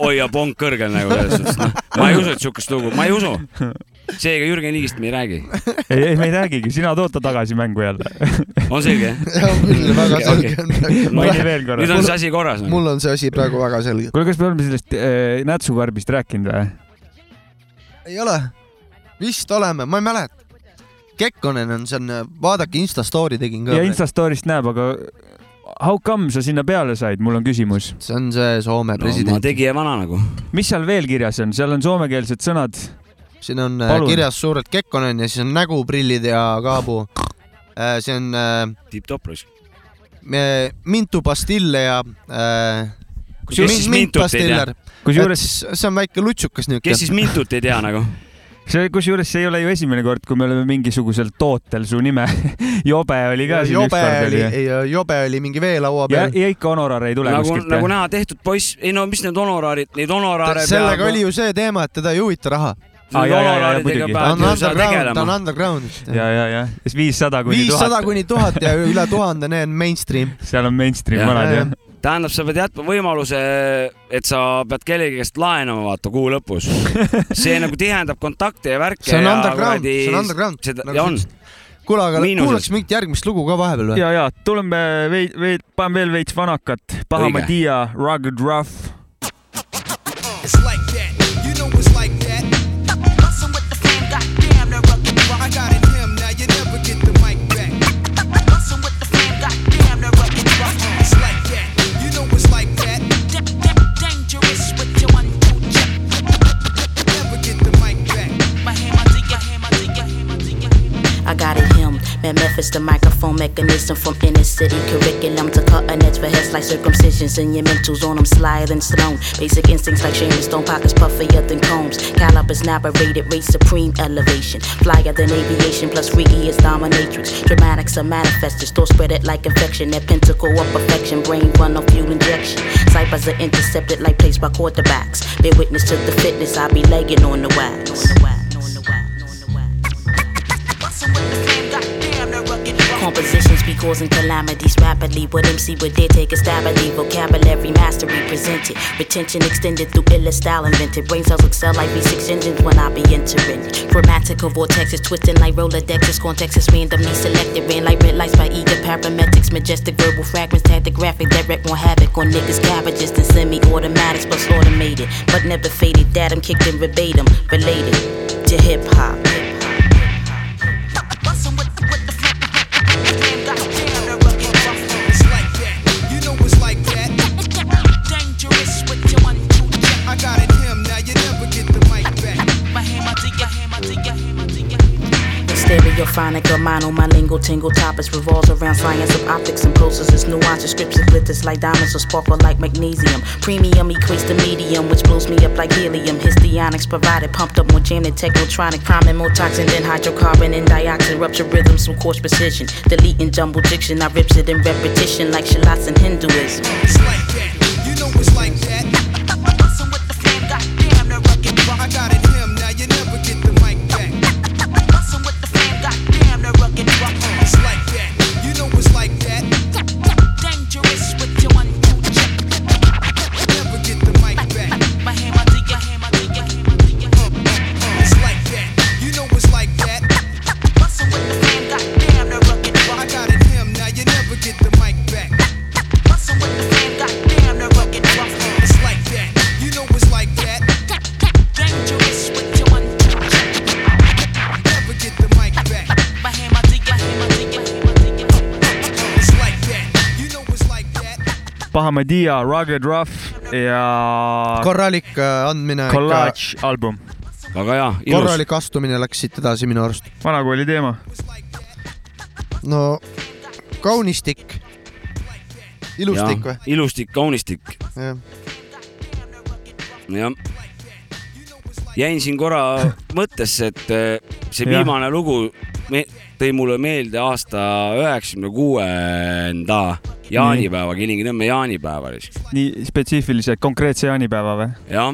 hoia ponk kõrgel nagu selles suhtes, noh. ma ei usu, et siukest lugu, ma ei usu. seega Jürgen Ligist me ei räägi. ei, ei me ei räägigi, sina tood ta tagasi mängu jälle. on selge? jah, küll väga selge on. maini veel korra nüüd. on see asi korras nagu. mul on see asi praegu väga selge. kuule, kas me oleme sellest äh, nätsukarbist rääkinud või? ei ole, vist oleme, ma ei mäleta. Kekkonen on, see on, vaadake Insta story tegin ka ja. Insta story'st näeb, aga how come sa sinna peale said, mul on küsimus. see on see Soome no, ma president. tegija vana nagu. mis seal veel kirjas on, seal on soomekeelsed sõnad. siin on äh, Palun. kirjas suurelt Kekkonen ja siis on näguprillid ja kaabu. see on äh, tipp-topp raisk. me- Mintu Pastille ja äh, Kes siis Mintut ei tea? kusjuures see on väike lutsukas niuke. kes siis Mintut ei tea nagu? see, kusjuures see ei ole ju esimene kord, kui me oleme mingisugusel tootel su nime. jobe oli ka siin jobe ükskord oli oli., jobe oli mingi veelaua ja, peal. ja ikka honorar ei tule nagu, kuskilt nagu. näha, tehtud poiss, ei no mis need honoraarid, neid honoraare sellega oli ju see teema, et teda ei huvita raha. Jaa, jaa, jaa, muidugi. ta on peab underground, ta on underground. ja, ja, ja siis viissada kuni viissada tuhat. kuni tuhat ja üle tuhande, need on mainstream. seal on mainstream Jah. vanad jah. tähendab, sa pead jätma võimaluse, et sa pead kellegi käest laenama, vaata kuu lõpus. see nagu tihendab kontakte ja värke. see on underground, see on underground. seda, ja on. kuule, aga Miinuses. kuulaks mingit järgmist lugu ka vahepeal või? ja, ja tuleme veid, veid, panen veel veits vanakat. Õige. Bahamadia, Rugged Rough. It's like Man, Memphis, the microphone mechanism from inner city curriculum to cut cutting edge for heads like circumcisions and your mentals on them sliding stone. Basic instincts like Shameless Stone pockets puffier than combs. Calibers narrated, race supreme elevation. Flyer than aviation, plus freaky is dominatrix. Dramatics are manifested, still spread it like infection. That pentacle of perfection, brain run off fuel injection. Ciphers are intercepted like plays by quarterbacks. Bear witness to the fitness, I be legging on the wax. Compositions be causing calamities rapidly. What MC would dare take a stab at the vocabulary mastery presented. Retention extended through illa style invented. Brain cells excel like V6 engines when I be entering. Grammatical vortexes twisting like Rolodexes. Context is randomly selected. Ran like red lights by eager paramedics. Majestic verbal fragments, tactigraphic direct on havoc on niggas' cabbages. Then semi automatics plus automated. But never faded. Datum kicked in verbatim. Related to hip hop. Stereophonic or mono, my lingo tingle topics revolves around science of optics and. Its nuances, scripts and glitters like diamonds or sparkle like magnesium. Premium equates to medium, which blows me up like helium. Histionics provided, pumped up more jam than technotronic. Priming more toxin than hydrocarbon and dioxin. Rupture rhythms with coarse precision. Deleting jumble diction, I rips it in repetition like shalats in Hinduism. It's like that. Bahamadia, Rugged Rough ja korralik äh, andmine. Collage album. väga hea, ilus. korralik astumine läks siit edasi minu arust. vanakooli teema. no kaunistik. ilustik või? ilustik, kaunistik, jah. jäin siin korra mõttesse, et eh, see viimane lugu me, tõi mulle meelde aasta üheksakümne kuuenda jaanipäeva, Kilingi-Nõmme jaanipäeva. nii spetsiifilise konkreetse jaanipäeva või? jah,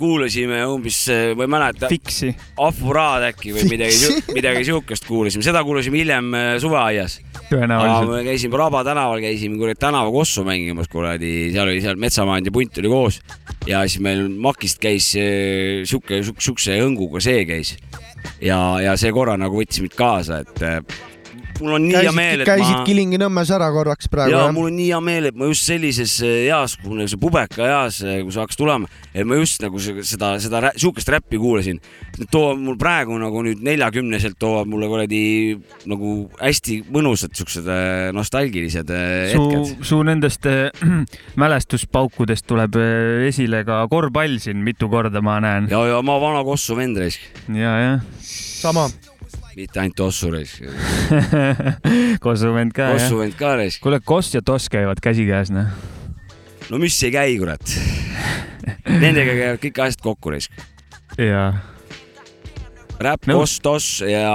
kuulasime umbes, ma ei mäleta, Fiksi. Afuraad äkki või midagi, midagi siukest kuulasime, seda kuulasime hiljem äh, suveaias. tõenäoliselt. me käisime Raba tänaval, käisime kuradi tänavakossu mängimas kuradi, seal oli seal Metsamaand ja punt oli koos ja siis meil Makist käis äh, sihuke, siukse õnguga see käis ja, ja see korra nagu võttis mind kaasa, et mul on nii hea meel, käisid, et käisid ma Kilingi-Nõmmes ära korraks praegu ja jah? mul on nii hea meel, et ma just sellises eh, eas, kui see pubeka eas, kui see hakkas tulema, et ma just nagu se- seda, seda sihukest räppi kuulasin. Toovad mul praegu nagu nüüd neljakümneselt toovad mulle kuradi nagu hästi mõnusad siuksed eh, nostalgilised su hetked., su nendest äh, mälestuspaukudest tuleb äh, esile ka korvpall siin mitu korda, ma näen. ja, ja ma vana kossu vend raisk, ja, jah. sama. Mitte ainult ossu raisk, Kossu vend ka, kossu jah. vend ka raisk. kuule, Koss ja Toss käivad käsikäes, noh. no mis ei käi, kurat. Nendega käivad kõik asjad kokku raisk. jaa. räpp Nõus., koss, toss ja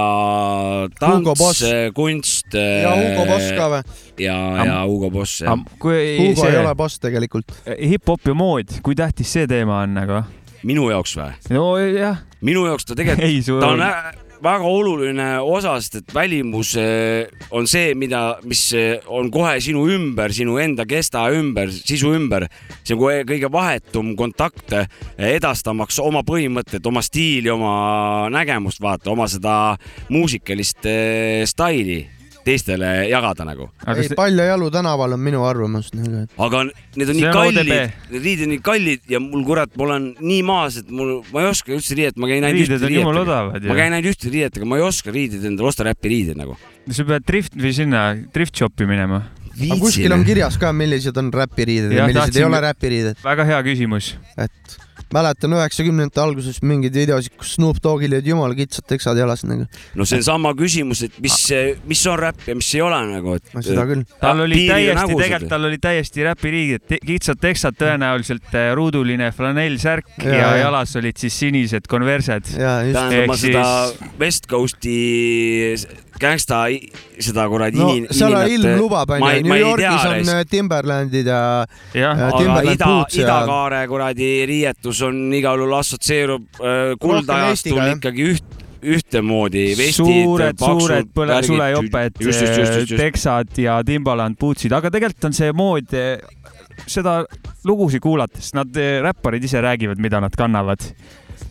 tants, kunst. ja Hugo Boss ka või? ja, ja Hugo Boss jah. Hugo ei see ole boss tegelikult. hip-hop ja mood, kui tähtis see teema on nagu? minu jaoks või? no jah, minu jaoks ta tegelikult, ei ta on väga oluline osa, sest et välimus eh, on see, mida, mis eh, on kohe sinu ümber, sinu enda kesta ümber, sisu ümber. see on kõige vahetum kontakt eh, edastamaks oma põhimõtteid, oma stiili, oma nägemust, vaata, oma seda muusikalist staili teistele jagada nagu. ei, Palja jalu tänaval on minu arvamus nagu, et aga need on See nii on kallid need riided on nii kallid ja mul kurat, ma olen nii maas, et mul, ma ei oska üldse riiet, ma käin ainult riided ühte riietega. ma käin ainult ühte riietega, ma ei oska riideid endale osta, räppi riideid nagu. sa pead drift või sinna drift shop'i minema. aga kuskil on kirjas ka, millised on räpiriided ja Jah, millised tahtsin- ei ole räpiriided, väga hea küsimus. et mäletan üheksakümnendate alguses mingeid videosid, kus Snoop Doggil olid jumala kitsad teksad jalas nagu, no see on sama küsimus, et mis, mis on räpp ja mis ei ole nagu, et. seda küll. tal oli täiesti, tegelikult tal oli täiesti räpiriigid, kitsad teksad tõenäoliselt, ruuduline flanellsärk ja, Ja, ja ja. jalas olid siis sinised konversed. ja just, tähendab, ma seda siis- West Coast'i gängsta, seda kuradi no ini- seal on ilm lubab onju, New Yorgis on äh, Timberlandid ja, ja aga Timberland ida, idakaare kuradi riietus on igal juhul assotsieerub äh, kuldajastul ikkagi üht, ühtemoodi. suured, suured põle-, sulejoped, teksad ja Timbaland bootsid, aga tegelikult on see mood, seda lugusid kuulates, nad, räpparid ise räägivad, mida nad kannavad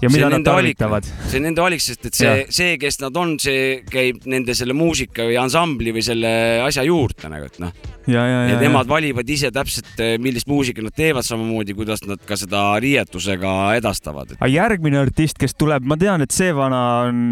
ja mida nad tarvitavad. see on nende valik, sest et see see, kes nad on, see käib nende selle muusika või ansambli või selle asja juurde nagu, et noh. ja, ja, ja ja, nemad valivad ise täpselt, millist muusikat nad teevad, samamoodi kuidas nad ka seda riietusega edastavad. aga järgmine artist, kes tuleb, ma tean, et see vana on,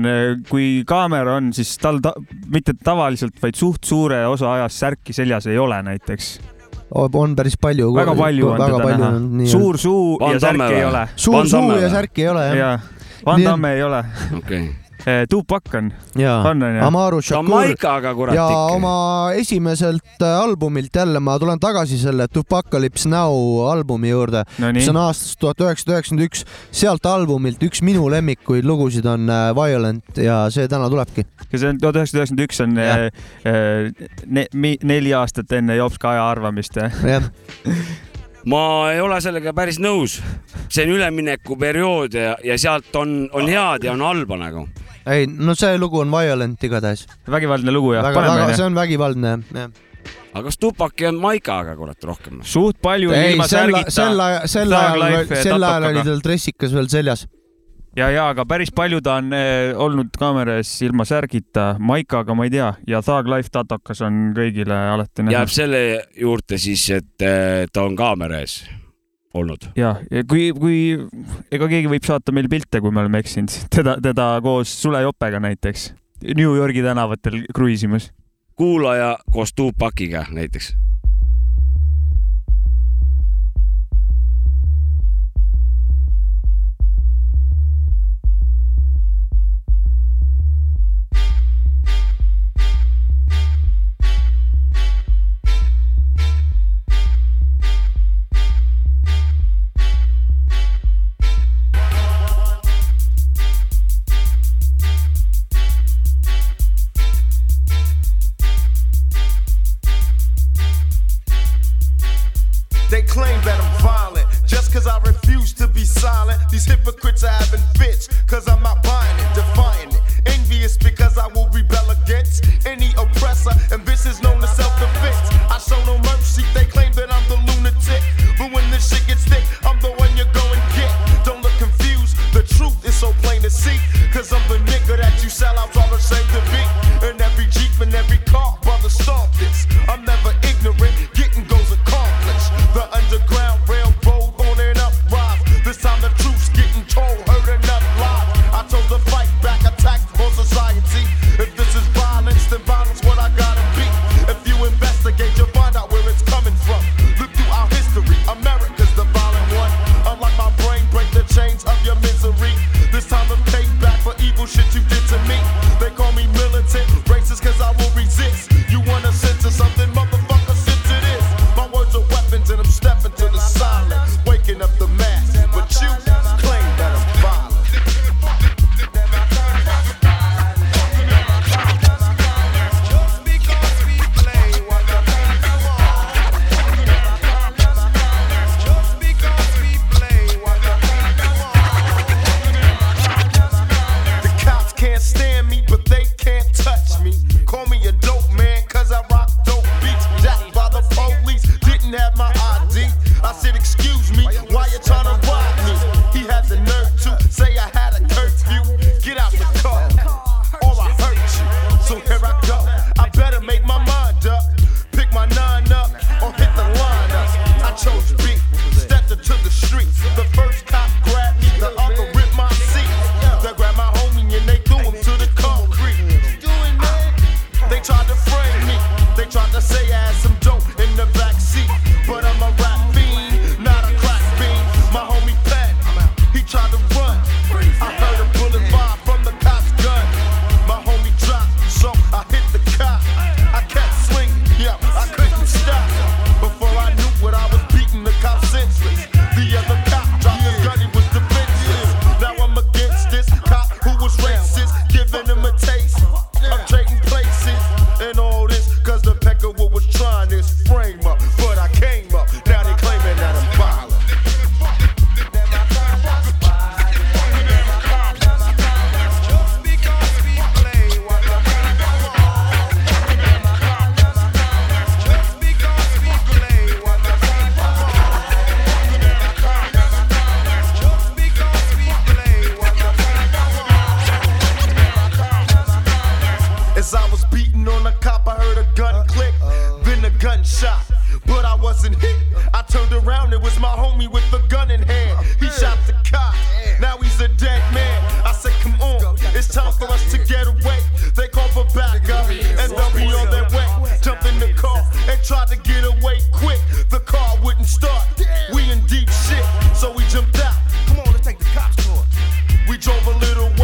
kui kaamera on, siis tal ta, mitte tavaliselt, vaid suht suure osa ajast särki seljas ei ole näiteks. On päris palju. väga palju on väga teda palju näha on,. nii on. suur suu Van ja särki ei ole. suur Van suu ja särki ei ole jah. ja Van. Damme ei ole. okei okay.. Tupac on, on, on ju? Amaru Shakur ja oma esimeselt äh, albumilt jälle ma tulen tagasi selle Tupacalypse Now albumi juurde, Nonii mis on aastast tuhat üheksasada üheksakümmend üks. sealt albumilt üks minu lemmikuid lugusid on äh, Violent ja see täna tulebki. ja see on tuhat üheksasada üheksakümmend üks on Jah. äh, ne, mi, neli aastat enne Jops Kaja arvamist. jah, ma ei ole sellega päris nõus. see on üleminekuperiood ja, ja sealt on, on head ja on halba nagu. Ei no see lugu on Violent igatahes. vägivaldne lugu jah, see on vägivaldne jah. aga kas Tupac ei olnud Maikaga kurat rohkem? suht palju ei ilma, sel, särgita. sel ajal, sel ajal, sel ajal oli tal dressikas veel seljas. ja, ja aga päris palju ta on eh, olnud kaamera ees ilma särgita, maikaga ma ei tea ja Thug Life tatokas on kõigile alati näha jääb. selle juurde siis, et eh, ta on kaamera ees olnud. ja, ja kui, kui ega keegi võib saata meil pilte, kui me oleme eksinud, teda, teda koos Sule Jopega näiteks New Yorgi tänavatel kruiisimas. kuulaja koos Tupaciga näiteks. As I was beating on a cop, I heard a gun click, then a gunshot. But I wasn't hit. I turned around, it was my homie with the gun in hand. He shot the cop. Now he's a dead man. I said, come on, it's time for us to get away. They call for backup, and they'll be on their way. Jumped in the car and tried to get away quick. The car wouldn't start. We in deep shit, so we jumped out. Come on, let's take the cops to it. We drove a little ways,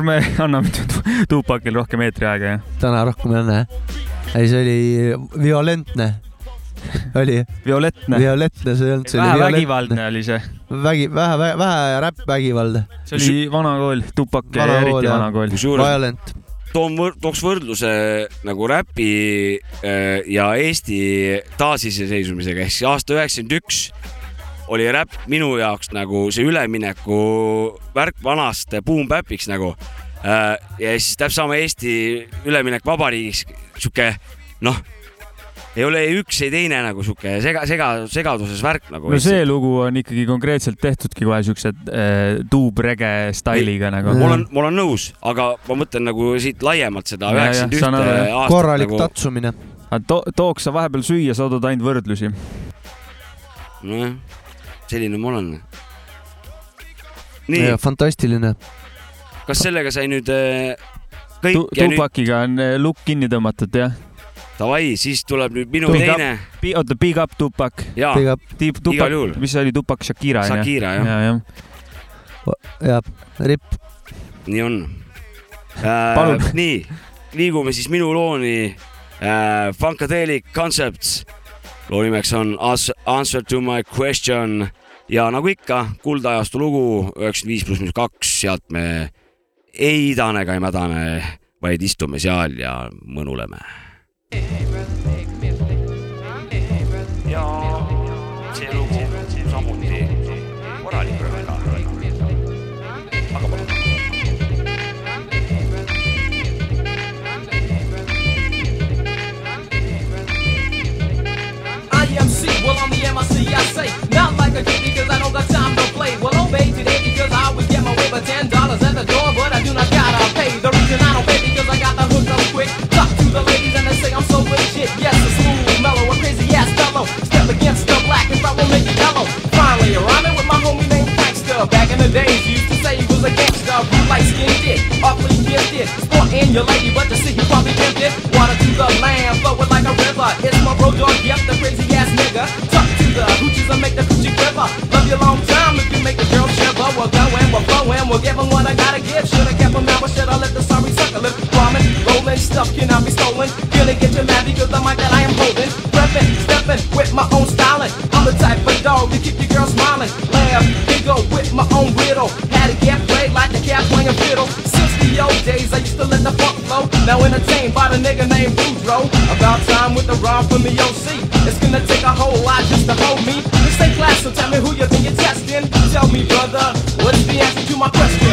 ärme anname Tu- Tupakil rohkem eetriaega, jah. täna rohkem ei anna, jah? ei, see oli violentne. oli. violettne. violettne see ei olnud, see oli vähe violentne. vägivaldne oli see. vägi, vähe, vähe, vähe räppvägivalda. see oli vana kool, Tupak ja eriti jah. vana kool. Violent. toon võr-, tooks võrdluse nagu räpi äh, ja Eesti taasiseseisvumisega ehk siis aasta üheksakümmend üks oli räpp minu jaoks nagu see ülemineku värk vanast boom-bap'iks nagu. ja siis täpselt sama Eesti üleminek vabariigiks, sihuke noh, ei ole ei üks ei teine nagu sihuke sega, sega, segaduses värk nagu. no see lugu on ikkagi konkreetselt tehtudki kohe siukse äh, tuubrege stailiga nagu. ma olen, ma olen nõus, aga ma mõtlen nagu siit laiemalt seda üheksakümmend ühte aastat korralik nagu. tatsumine. to,. tooks sa vahepeal süüa, sa tood ainult võrdlusi. nojah, selline ma olen. nii, fantastiline. kas sellega sai nüüd äh, kõik Tu, ja nüüd Tupakiga on äh, lukk kinni tõmmatud, jah. davai, siis tuleb nüüd minu Big teine. oota, Big up Tupak. Igal Tupak juhul., mis see oli, Tupak Shakira? Shakira, jah. ja,. jah. jah, ripp. nii on äh, Palun.. nii, liigume siis minu looni äh,. Funkadelic Concepts. loo nimeks on As- Answer to my question ja nagu ikka, kuldajastu lugu üheksakümmend viis pluss miinus kaks, sealt me ei idane ega ei mädane, vaid istume seal ja mõnuleme. ja I'm the I say. Not like a kid because I don't got time to play. Well oh, obey today because I always get my way for ten dollars at the door But I do not gotta pay. The reason I don't pay because I got the hook up quick. Talk to the ladies and they say I'm so legit. Yes, a smooth, mellow, a crazy ass fellow. Step against the black and I will make it yellow. Finally, rhyming with my homie named Prankster Back in the days, you used to say he was a gangster. Blue light skin dick, awfully gifted. Sport in your lady, but to see you probably tempted. Water to the land, flowing like a river. It's my bro dog, yep, the crazy we'll give what I gotta give. Should've kept 'em out, but should I let the sorry sucker live? Bombing, rolling, stuff cannot be stolen. Gonna get you mad because the mic that I am holding. Prepping, stepping with my own styling I'm the type of dog to keep your girl smiling. Laugh, giggle with my own riddle. Had to get played like the cat playing fiddle. Since the old days I used to let the funk flow. Now entertained by the nigga named Boudreaux. About time with the rhyme from the OC It's gonna take a whole lot just to hold me Ain't class, so tell me who you think you're testing Tell me brother, what's the answer to my question?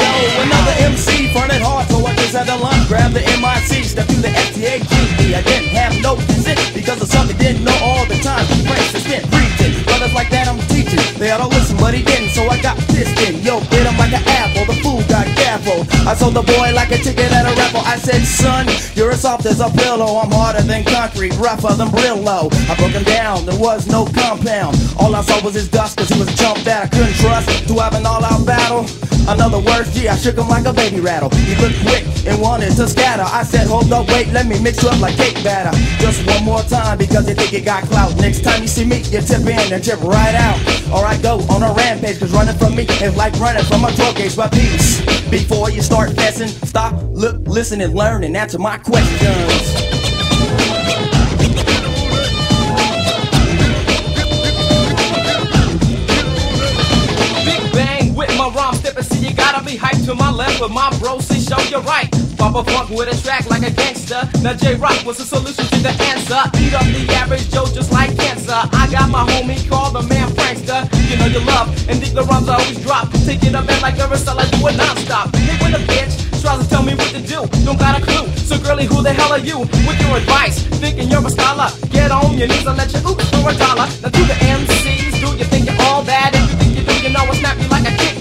Yo, another MC fronted hard, so I just had to lunch, grab the MIC, step through the FTAGE. I didn't have no visit because of something didn't know all the time. Has been preaching, brothers like that I'm teaching. They ought to listen, but he didn't, so I got pissed in. Yo, bit him like an apple, the fool got gaffled. I sold the boy like a ticket at a raffle. I said, son, you're as soft as a pillow. I'm harder than concrete, rougher than Brillo. I broke him down, there was no compound. All I saw was his dust, cause he was a chump that I couldn't trust to have an all-out battle. Another words, gee, I shook him like a baby rattle. He looked quick and wanted to scatter. I said, hold up, wait, let me mix you up like cake batter. Just one more time because you think you got clout. Next time you see me, you tip in and tip right out. Or I go on a rampage, cause running from me is like running from a drug case. But peace, before you start messing, stop, look, listen, and learn and answer my questions. Big bang with my rhyme stepping, see you gotta be hyped to my left with my bro, see show you right. Papa funk with a track like a gangster. Now J Rock was the solution to the answer. Beat up the average Joe just like cancer. I got my homie called the man prankster. You know you love and think the rhymes I always drop. Taking up and like a I do it non-stop. Hey, when a bitch tries to tell me what to do, don't got a clue. So girly, who the hell are you? With your advice, thinking you're a scholar. Get on your knees and let you oops for a dollar. Now to the MCs, do you think you're all that? If you think you do, you know it's snappy like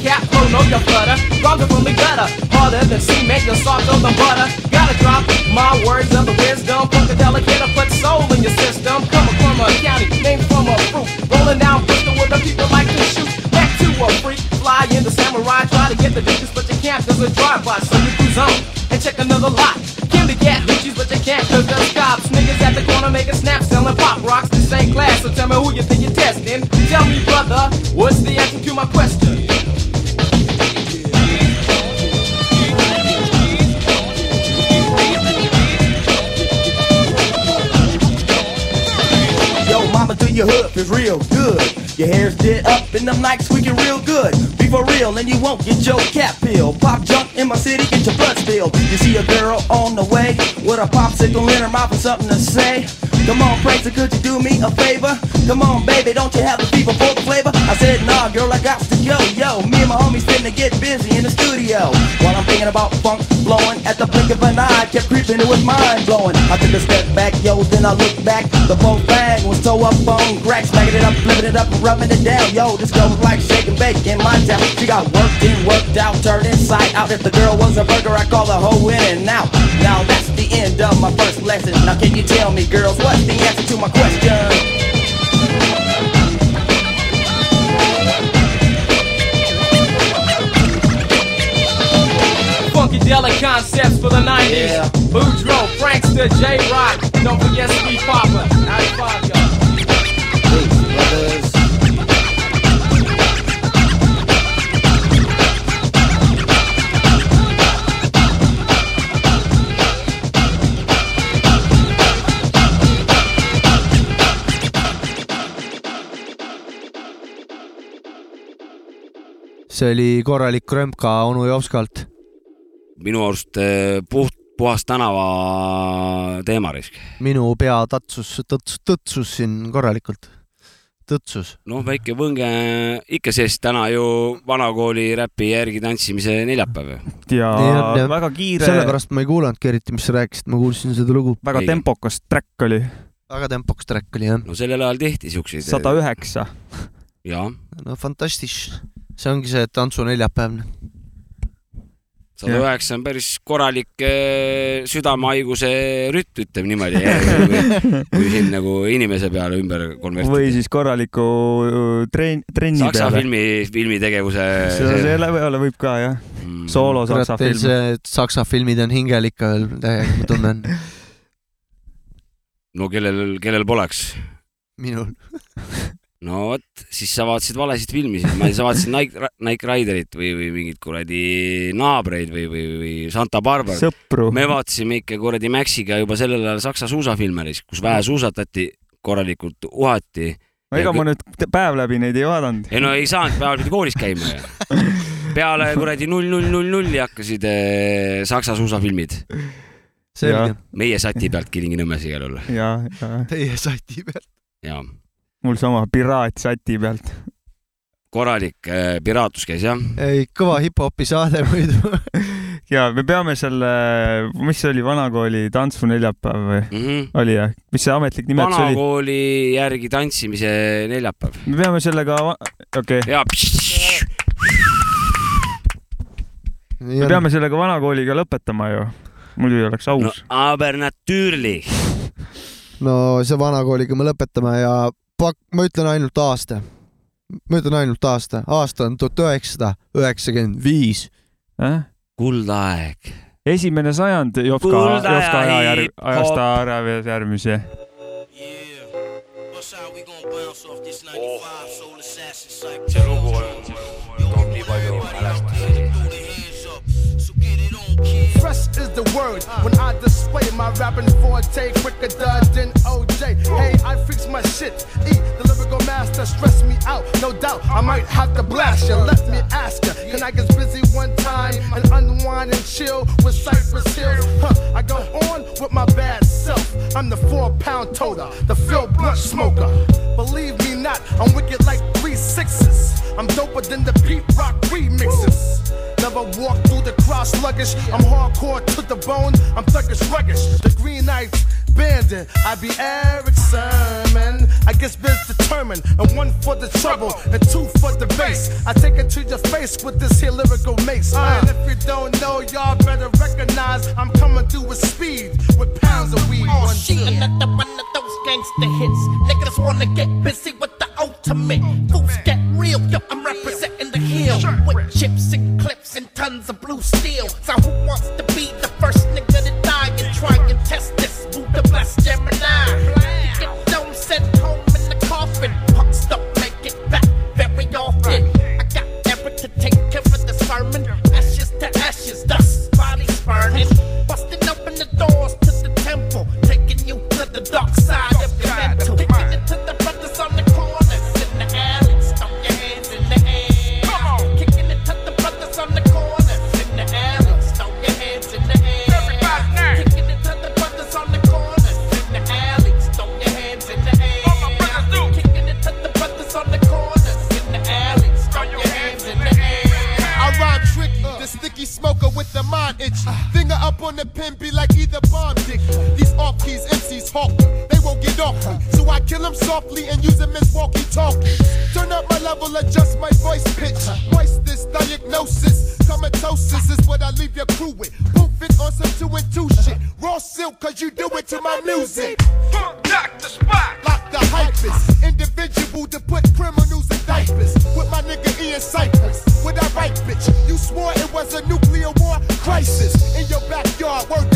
a Kit Kat. Flow so you flutter. Are from the gutter, harder than cement, you're softer than butter. Gotta drop my words of the wisdom, funkadelic, I put soul in your system. Come from a county, named from a fruit. Rolling down Bristol where the people like to shoot. Back to a freak, fly in the samurai, try to get the digits, but you can't. There's a drive-by, so you cruise on and check another lot. Can to get bitches, but you can't, cause there's cops. Niggas at the corner making snaps, selling pop rocks. This ain't class, so tell me who you think you're testing. Tell me, brother, what's the answer to my question? Is real good. Your hair's did up and them Nikes squeaking real good. Be for real and you won't get your cap peeled. Pop junk in my city, get your blood spilled. You see a girl on the way with a popsicle in her mouth and something to say. Come on, Fraser, could you do me a favor? Come on, baby, don't you have the fever for the flavor? I said, nah, girl, I got to go. Yo, me and my homies finna get busy in the studio. While I'm thinking about funk blowing at the blink of an eye, kept creeping, it was mind blowing. I took a step back, yo, then I looked back. The boat bag was toe up on crack, smacking it up, flipping it up, and rubbing it down. Yo, this girl was like shaking bake in my town. She got worked in, worked out, turned inside out. If the girl was a burger, I call her hoe in and out. Now that's the end of my first lesson. Now can you tell me, girls, what's the answer to my question? Funky Funkadelic concepts for the 90s. Boudreaux, Frankster, J Rock. Don't forget Papa. High five, y'all. See oli korralik römka onu Jopskalt. minu arust eh, puht, puhas tänava teema risk. minu pea tatsus, tõtsus, tõtsus siin korralikult. tõtsus. noh, väike võnge ikka sees täna ju vanakooli räpi järgi tantsimise neljapäev ju. ja väga kiire, sellepärast ma ei kuulanudki eriti, mis sa rääkisid, ma kuulsin seda lugu. väga tempokas track oli, väga tempokas track oli jah. no sellel ajal tehti siukseid. sada üheksa. jah, no fantastisch, see ongi see tantsu neljapäevne. sada üheksa on päris korralik eh, südamehaiguse rütt, ütleme niimoodi. kui siin nagu inimese peale ümber või konvertida. siis korraliku uh, trenn, trenni Saksa peale. filmi, filmitegevuse. selle peale võib ka jah, soolo saksa film. saksa filmid on hingel ikka veel täiega, ma tunnen. no kellel, kellel poleks minul. no vot, siis sa vaatasid valesid filmisid, ma ei, sa vaatasid Nike, Nike Riderit või, või mingit kuradi naabreid või, või, või Santa Barbarat. sõpru. me vaatasime ikka kuradi Maxiga juba sellel ajal saksa suusafilme, kus vähe suusatati, korralikult uhati. ega ma nüüd päev läbi neid ei vaadanud. ei no ei saanud, päeval pidi koolis käima ju. peale kuradi null, null, null, nulli hakkasid eh, saksa suusafilmid. selge. meie sati pealt Kilingi-Nõmmes igal juhul. ja, ja Teie sati peal. ja mul sama piraat sati pealt. korralik eh, piraatus käis jah. ei, kõva hip-hopi saade muidu. ja me peame selle, mis see oli, vanakooli tantsu neljapäev või mm -hmm. oli jah, mis see ametlik nimetus oli? vanakooli järgi tantsimise neljapäev. me peame sellega, okei okay., ja me peame sellega vanakooliga lõpetama ju, muidu ei oleks aus no,. aber natürlich. no see vanakooliga me lõpetame ja pak-, ma ütlen ainult aasta. ma ütlen ainult aasta, aasta on tuhat üheksasada üheksakümmend viis. kuldaeg. esimene sajand Jopska, Kulda Jopska aja järg, hip-hop. ajasta ära järgmise. see lugu on, toob nii palju mälestusi. Fresh is the word when I display my rapping forte quicker than OJ. Hey, I fix my shit. E, the lyrical master, stress me out. No doubt, I might have to blast you. Let me ask you, can I get busy one time and unwind and chill with Cypress Hills? Huh, I go on with my bad self. I'm the four pound toter, the Phil Blunt smoker. Believe me not, I'm wicked like three sixes. I'm doper than the Pete Rock remixes. Never walk through the crowd sluggish. I'm hardcore to the bone. I'm thuggish, ruggish. The Green Knight abandoned. I be Eric Sermon. I guess biz determined, and one for the trouble, and two for the bass. I take it to your face with this here lyrical mace. Uh. And if you don't know, y'all better recognize I'm coming through with speed, with pounds of weed. Oh, one shit, two. another one of those gangster hits. Niggas wanna get busy with the ultimate. Fools get real, yo, I'm representing the hill. With chips and clips and tons of blue steel. So who wants to able to put criminals in diapers. With my nigga Ian Cypress, with I right, bitch. You swore it was a nuclear war crisis in your backyard. Word